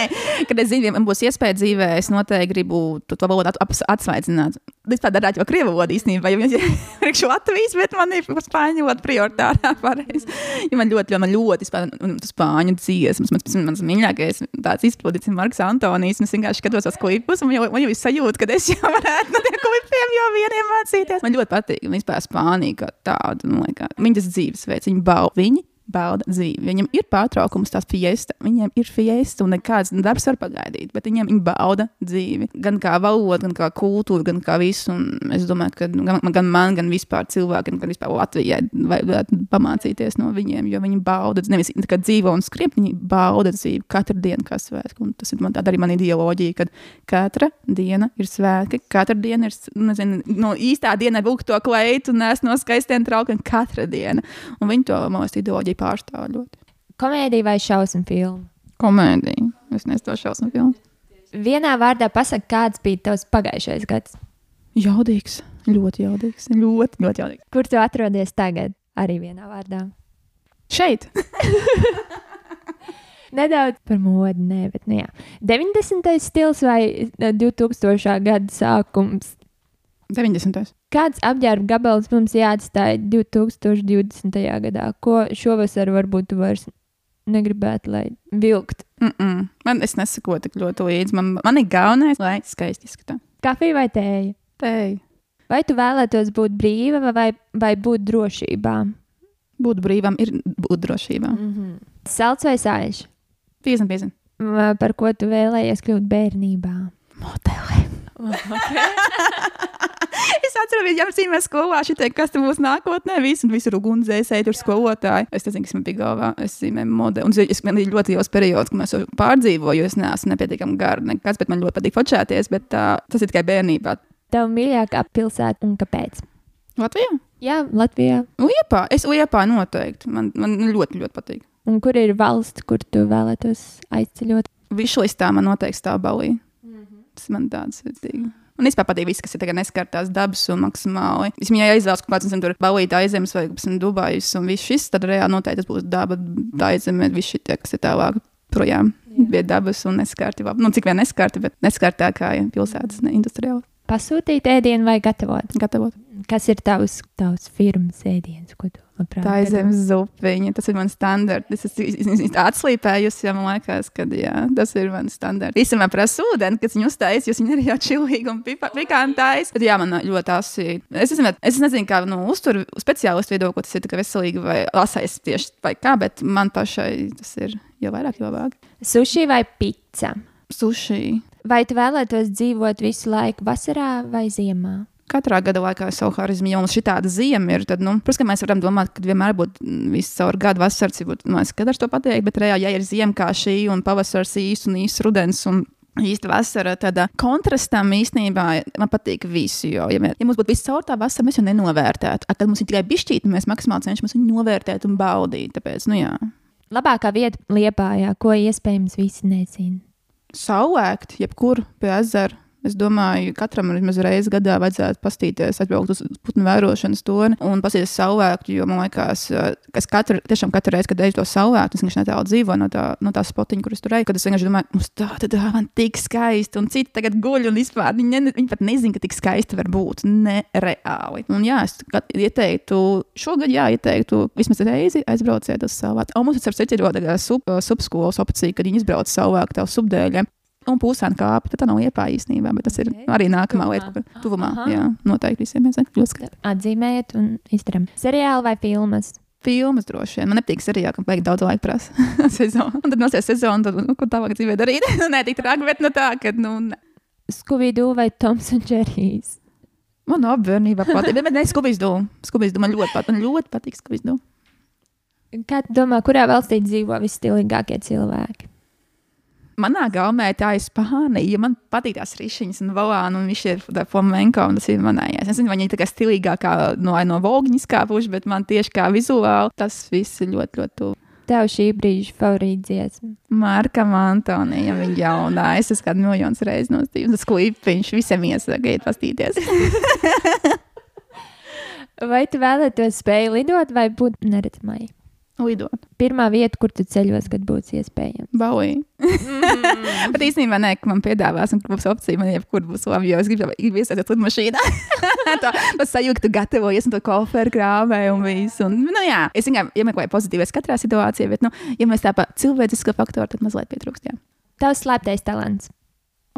kad es zinu, ja man būs iespēja dzīvē, es noteikti gribu to, valodu at, ap- atsvaidzināt. Vispār darāt jau krievu valodu īstenībā, jo viņi ir priekš Latvijas, bet man ir spāņu valoda prioritārā pareizi. Ja man ļoti, ļoti, man ļoti spāņu, spāņu dziesmas, mans, mans mīļākais tāds izpildīts ir Marks Antonijs. un Es vienkārši skatos tos klipus, un man jau, man jau ir sajūta, ka es jau varētu no tiem klipiem jau vieniem mācīties. Man ļoti patīk, un vispār Spānija kā tāda, nu, liekas, viņa tas dzīvesveids, viņa bauda. Viņi bauda dzīvi. Viņam ir pārtraukums, tās fiesta. Viņiem ir fiesta, un nekāds darbs var pagaidīt, bet viņiem viņi bauda dzīvi. Gan kā valoda, gan kā kultūra, gan kā visu. Un es domāju, ka gan, gan man, gan vispār cilvēkiem, gan vispār Latvijai vajadzētu pamācīties no viņiem, jo viņi bauda nevis kā dzīvo un skrib, viņi bauda dzīvi katru dienu kā svētku. Un tas ir man, arī mana ideoloģija, ka katra diena ir svētki, katra diena ir, nezinu, no īstā diena vilkt to kleitu un nes no skaistiem traukiem katra diena. Un viņi to, man liekas, ideoloģiju pārstāv ļoti. Komēdija vai šausmu filma? Komēdija. Es nesu to šausmu filmu. Vienā vārdā pasaka, kāds bija tavs pagājušais gads. Jaudīgs. Ļoti jaudīgs. Ļoti, ļoti jaudīgs. Kur tu atrodies tagad? Arī vienā vārdā. Šeit. Nedaudz par modi, nē, bet nu jā. 90. stils vai eh, 2000. gada sākums? 90. Kāds apģērba gabals mums jāatstāj 2020. gadā? Ko šovasar varbūt vairs negribētu, lai vilkt. Mm -mm. Man es nesaku tik ļoti līdzi. Man, man ir galvenais, lai skaisti izskatās. Kafija vai tēja? Tei. Vai tu vēlētos būt brīva vai, vai būt drošībā? Būt brīvam ir būt drošībā. Mm -hmm. Salds vai sāļš? 50, 50. Vai Par ko tu vēlējies kļūt bērnībā? Modelē. es atceros, ka jau zīmē skolā šī te, kas būs nākotnē. Visi, un visur ugunsdzēsēji, tur skolotāji. Es nezinu, kas man bija galvā. Es zīmēju modeli. Un es man bija ļoti liels periods, kad es to pārdzīvoju, jo es neesmu nepietiekami gara nekas, bet man ļoti patīk fočēties. Bet uh, tas ir tikai bērnībā. Tev mīļākā pilsēta un kāpēc? Latvijā? Jā, Latvijā. Liepā. Es liepā noteikti. Man, man ļoti, ļoti patīk. Un kur ir valsts, kur tu vēlētos aizceļot? Višlistā man noteikti stāv balī. Tas man tāds ir. Un vispār patīk viss, kas ir tagad neskartās dabas un maksimāli. Vismaz, ja izvēlas kaut kāds, nezinu, tur balīta aizemes vai, piemēram, Dubājas un viss šis, tad reāli noteikti tas būs daba, aizeme, viss šie, kas ir tālāk projām. Bija dabas un neskarti. Nu, cik vien neskarti, bet neskartākā ja, pilsētas, ne industriāli. Pasūtīt ēdienu vai gatavot? Gatavot. Kas ir tavs, tavs firmas ēdiens, ko tu labprāt Tā ir zemes zupiņa, tas ir mans standarts. Es esmu atslīpējusi, ja man liekas, ka jā, tas ir mans standarts. Īstenībā prasa ūdeni, kas viņu uztais, jo viņi ir jau čilīgi un pikantais. Bet jā, man ļoti asi. Es, esmu, es nezinu, kā nu, uztur speciālistu viedokli, tas ir tikai veselīgi vai asais tieši vai kā, bet man pašai tas ir jau vairāk, jau labāk. Sushi vai pizza? Sushi. Vai tu vēlētos dzīvot visu laiku vasarā vai ziemā? Katrā gada laikā ir savu harizmu, ja mums šī tāda zima ir, tad, nu, protams, mēs varam domāt, ka vienmēr būtu mm, visu caur gadu vasars, būtu, nu, es kadars to pateikt, bet reāli, ja ir zima kā šī un pavasars īsts un īsts rudens un īsta vasara, tad kontrastam īstenībā man patīk visu. Jo, ja, mē, ja mums būtu viss caur tā vasara, mēs jau nenovērtētu. A, Kad mums ir tikai bišķīti, mēs maksimāli cenšamies viņu novērtēt un baudīt. Tāpēc, nu jā, Labākā vieta Liepājā, ko iespējams visi nezina. saulēkt, jebkur pie ezera. Es domāju, katram vismaz reizi gadā vajadzētu pastīties, atbraukt uz putnu vērošanas toni un pastīties saulēktu. Jo man liekas, eh, ka katru, tiešām katru reizi, kad eju to saulēktu, es vienkārši netālu dzīvoju no tā, no tā spotiņa, kur es tur eju, kad es vienkārši domāju, mums tā, tad ā, man tik skaisti, un citi tagad guļ un vispār viņi, ne, viņi pat nezina, ka tik skaisti var būt. Nereāli. Un jā, es ieteiktu, šogad jā, ieteiktu vismaz reizi aizbrauciet uz saulēktu. Un mums ir starp citu tāda sub, subskolas opcija, kad viņi izbrauc saulēktu tev subdēļiem. Un pūsēna kāpa, bet tā nav iepāja īstenībā, bet tas ir Ok. arī nākamā Tuvumā. lieta, kur tuvumā. Aha. Jā, noteikti visiem ir skaisti. Atzīmējiet un izdarām. Seriāli vai filmas? Filmas droši vien. Man nepatīk seriāli, ka vajag daudz laika prasa. sezonu. Un tad nosies sezonu, tad, nu, ko tālāk dzīvē darīt. Nē, tik traki, bet nu tā, ka, nu, ne. Skubīdu vai Toms un Džerijs? Man abi bērnībā patīk. Bet, bet ne. Skubīs dūmu man ļoti patīk. Man ļoti patīk skubīs dūmu. Kā tu domā, kurā valstī dzīvo visstilīgākie cilvēki? Manā gaumē tā ir Spānija. Man patīk tās rišiņas un valāna, un viņš ir flamenko, un tas ir manējais. Es nezinu, vai viņi ir tā kā stilīgākā no, no Vogņa izkāpuši, bet man tieši kā vizuāli tas viss ir ļoti, ļoti tuvu. Tev šī brīža favorīta dziesma. Markam Antonijam viņa jaunā. Es esmu kādu miljonus reizes nostājis. Tas klipiņš visiem iesaka, iet pastīties. Vai tu vēlētos spēju lidot vai būt neredzamai? Lidot. Pirmā vieta, kur tu ceļos, kad būs iespējams. Bauī. Mm. Bet īstenībā nē, ka man piedāvās, un būs opcija, man jebkur būs labi, jo es gribu iesaistīties lidmašīnā. tā tā sajūta, ka tu gatavojies un to koferu krāvē un visu. Un, nu, jā, es vienkārši iemeklēju pozitīvas katrā situācijā, bet, nu, ja mēs tā pa cilvēcisko faktoru, tad mazliet pietrūkst. Jā. Tavs slēptais talants.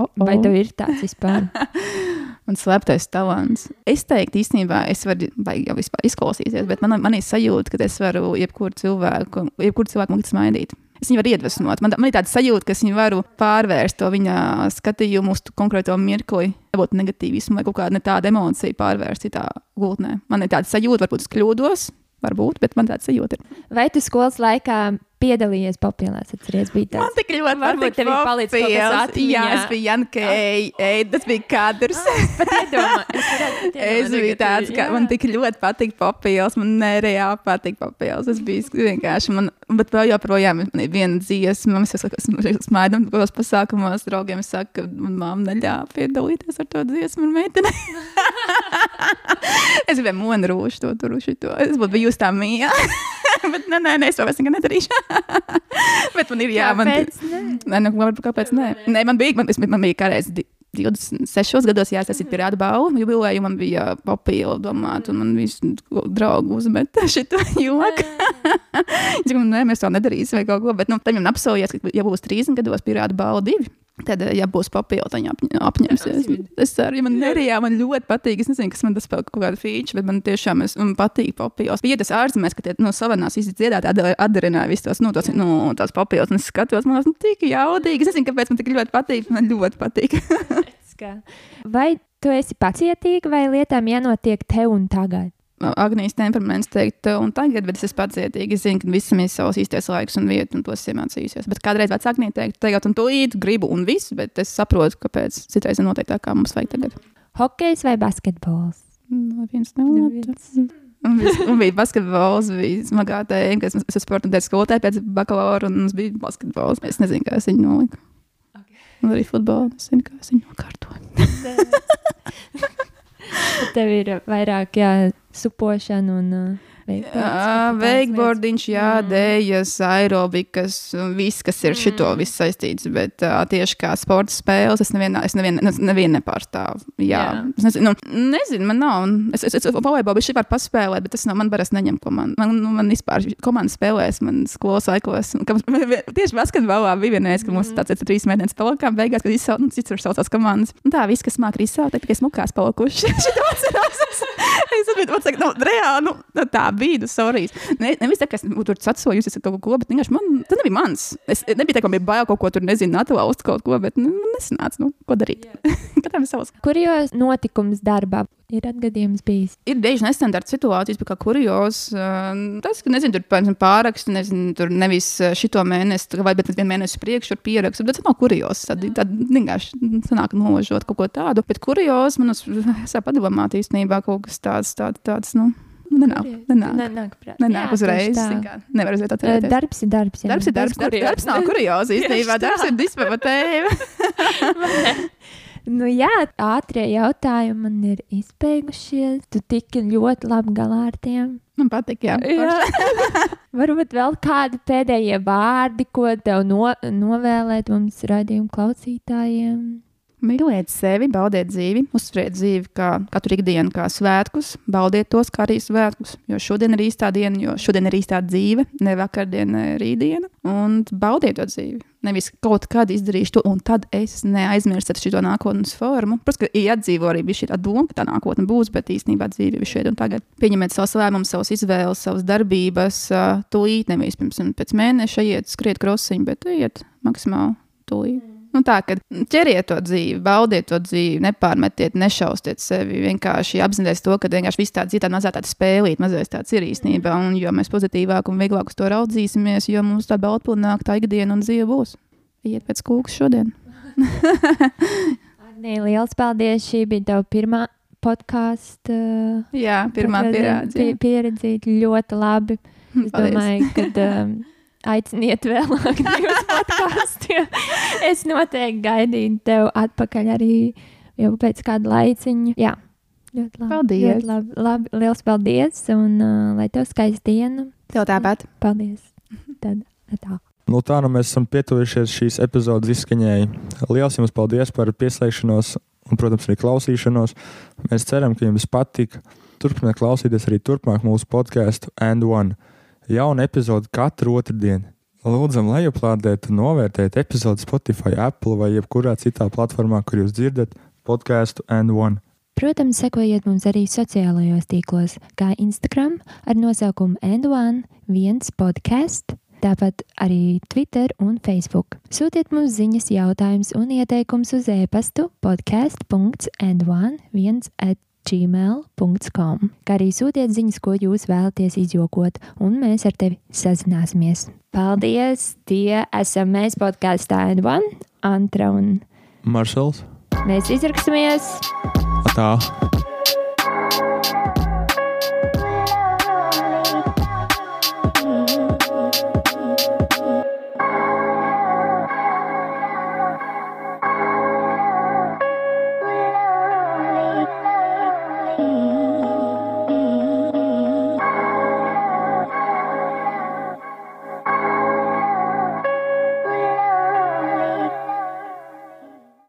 Oh, Vai tev ir tāds vispār? Man slēptais talants. Es teiktu, īstenībā, es varu, vai jau vispār izklausīties, bet man, man ir sajūta, ka es varu jebkuru cilvēku, jebkuru cilvēku man smaidīt. Es viņu varu iedvesmot. Man, man ir tāda sajūta, ka es viņu varu pārvērst to viņa skatījumu uz konkrēto mirkli. Varbūt negatīvismu vai kaut kādu tādu emociju pārvērst citā gultnē. Man ir tāda sajūta, varbūt es kļūdos, varbūt, bet man tāda sajūta ir. Vai tu skolas laikā piedalījies populārās? Atceries, bija Man tāds. tik ļoti Varbūt tev ir palicis kaut kas atmiņā. Jā, es biju Janka, ej, ej, tas bija kadrs. Pat iedomā, es varētu pat Es iedomāt, biju tāds, ka jā. man tik ļoti patīk papildus. Man nereāli patīk papildus. Es biju vienkārši, man, bet vēl joprojām man ir viena dziesma. Mēs esam smaidām kaut kādos pasākumos. Draugiem es saku, ka man mamma neļāva piedalīties ar to dziesmu ar meiteni. es gribēju monu rūšu to tur, šito. Es būtu bijusi tā mīja. bet nē, nē, nē, es to vairs nekad nedarīšu. Bet man ir jā, man. Kāpēc? Nē, nu, kāpēc nē? Nē, man bija, man, es, man bija kādreiz di- 26 gados jāsasīt pirāta balvu. Jubilēju man bija papīra domāt, un man visi draugi uzmeta šito joku. Es domāju, nē, mēs to nedarīsim vai kaut ko, bet nu, tam jau apsolījies, ka ja būs 30 gados pirāta balva divi. Tad, ja būs papildu, viņa apņemsies. Es ceru, ja man nerijā, man ļoti patīk. Es nezinu, kas man tas kaut kāda feature, bet man tiešām es, man patīk papildus. Bija tas ārzemēs, ka tie no savanās izdziedāt, atdarināja visus tos, nu, tos, nu, tās papildus. Un es skatos, man tas nu, tik jaudīgi. Es nezinu, kāpēc man tik ļoti patīk. Man ļoti patīk. vai tu esi pacietīga vai lietām jānotiek tev un tagad? Agnijas temperaments teikt, un tagad, bet es esmu pacietīgi. Zinu, ka visam ir savs īstais laiks un vieta, un to es iemācījos. Bet kādreiz vecāki Agnija teikt, tagad un tūlīt gribu un viss, bet es saprotu, kāpēc citreiz ir noteikti tā, kā mums vajag tagad. Hokejs vai basketbols? No viens otras. Un, un bija basketbols, bija smagā tēma, kas es sporta un teicu skolotāju pēc bakalaura, un mums bija basketbols. Es nezinu, kā es viņu noliku. Okay. Un arī futbolu, es zinu, kā es viņu nokārtoju. Tev ir vairāk jā, supošana un uh, Veikbordiņš, jā, dēļas, aerobikas, viss, kas ir šito mm. viss saistīts, bet uh, tieši kā sporta spēles, es nevienu nevien, nevien nepārstāvu. Jā, jā. Es nezinu, nu, nezinu, man nav, es, es, es volejbolu šī var paspēlēt, bet tas nav, man parasti neņem komandu. Man, nu, man vispār komanda spēlēs, man skolas aikos. Tieši basketbolā bija vienreiz, ka mums mm. tāds ir trīs mēnesis palikām, beigās, kad izsauc, nu, cits tur saucās komandas. Un tā, viss, kas māk izsaukt, tikai smukās. Šito atceros. Es saprotu, nu, reāli, nu, tā bija sorijas. Ne, nevis tā, ka es tur atsojos kaut ko, bet vienkārši man, tas nebija mans. Es nebija tā, ka man bija bail kaut ko tur, nezinu, atlaust kaut ko, bet nu, nesanāca, nu, ko darīt. Katram savs. Kur jūs notikums darbā? Ir atgadījums bijis. Ir dažas nestandarta situācijas, kā kurjos. Tas, ka, nezinu, tur piemēram, pārakstu, nezinu, tur nevis šito mēnesi, vai bet vienu mēnesi priekšu ar pierakstu, bet tas nav kurjos. Tad, tad vienkārši sanāk nožot kaut ko tādu. Bet kurjos, man es padomā īstenībā kaut kas tāds, tāds, tāds, nu. Nenāk, nenāk. nenāk, nenāk jā, uzreiz. Nevar uzreiz atcerēties. Darbs ir darbs. Jā. Darbs ir darbs. Darbs, darbs nav kuriozi īstenībā. Darbs ir dispavatēva. nu jā, ātrie jautājumi man ir izbeigušies. Tu tiki ļoti labi galā ar tiem. Man patīk, jā. jā. Varbūt vēl kādi pēdējie vārdi, ko tev no, novēlēt mums radījumu klausītājiem. Mīliet sevi, baudiet dzīvi, uztveriet dzīvi kā katru ikdienu, kā svētkus, baudiet tos kā arī svētkus. Jo šodien ir īstā diena, jo šodien ir īstā dzīve, ne vakardiena, ne rītdiena. Un baudiet to dzīvi. Nevis kaut kad izdarīšu to, un tad es neaizmirstu šo nākotnes formu. Protams, ka iedzīvo arī šī doma, ka tā nākotne būs, bet īstenībā dzīve ir šeit un tagad. Pieņemiet savus lēmumus, savas izvēles, savas darbības, tūlīt, nevis pirms pēc mēneša iet, skriet krosiņu, bet iet maksimāli tūlīt. Nu, tā kā ķeriet to dzīvi, baudiet to dzīvi, nepārmetiet, nešaustiet sevi. Vienkārši apzināties to, ka vienkārši viss tāds ir tāds mazā tāda spēlīt, mazais tāds ir īstenībā. Un jo mēs pozitīvāk un vieglāk uz to raudzīsimies, jo mums tā baudpilnāka tā ikdiena un dzīve būs. Iet pēc kūkas šodien. Agnē, liels paldies! Šī bija tava pirmā podkāstu. Jā, pirmā pieredze. Pieredze ļoti labi. Es paldies. domāju, ka. Um, aiciniet vēlāk divus podkāstus. es noteikti gaidīju tev atpakaļ arī jau pēc kāda laiciņa. Jā, ļoti labi. Paldies! Ļoti labi, labi, liels paldies! Un uh, lai tev skaista diena! Tev tāpat! Paldies! Tad tā. Nu, tā nu mēs esam pietuvušies šīs epizodes izskaņai. Lielas jums paldies par pieslēgšanos un, protams, arī klausīšanos. Mēs ceram, ka jums patika. Turpiniet klausīties arī turpmāk mūsu podkāstu And One jaunu epizodi katru otrdienu. Lūdzam, lai aplādētu, novērtējiet epizodi Spotify, Apple vai jebkurā citā platformā, kur jūs dzirdat podkāstu and one. Protams, sekojiet mums arī sociālajos tīklos, kā Instagram ar nosaukumu N1, viens podkāsts, tāpat arī Twitter un Facebook. Sūtiet mums ziņas, jautājumus un ieteikumus uz e-pastu podkāst.n1 gmail.com, kā arī sūtiet ziņas, ko jūs vēlaties izjokot, un mēs ar tevi sazināsimies. Paldies! Tie esam mēs podkāstā N1, Antra un Maršals. Mēs izraksimies! Tā!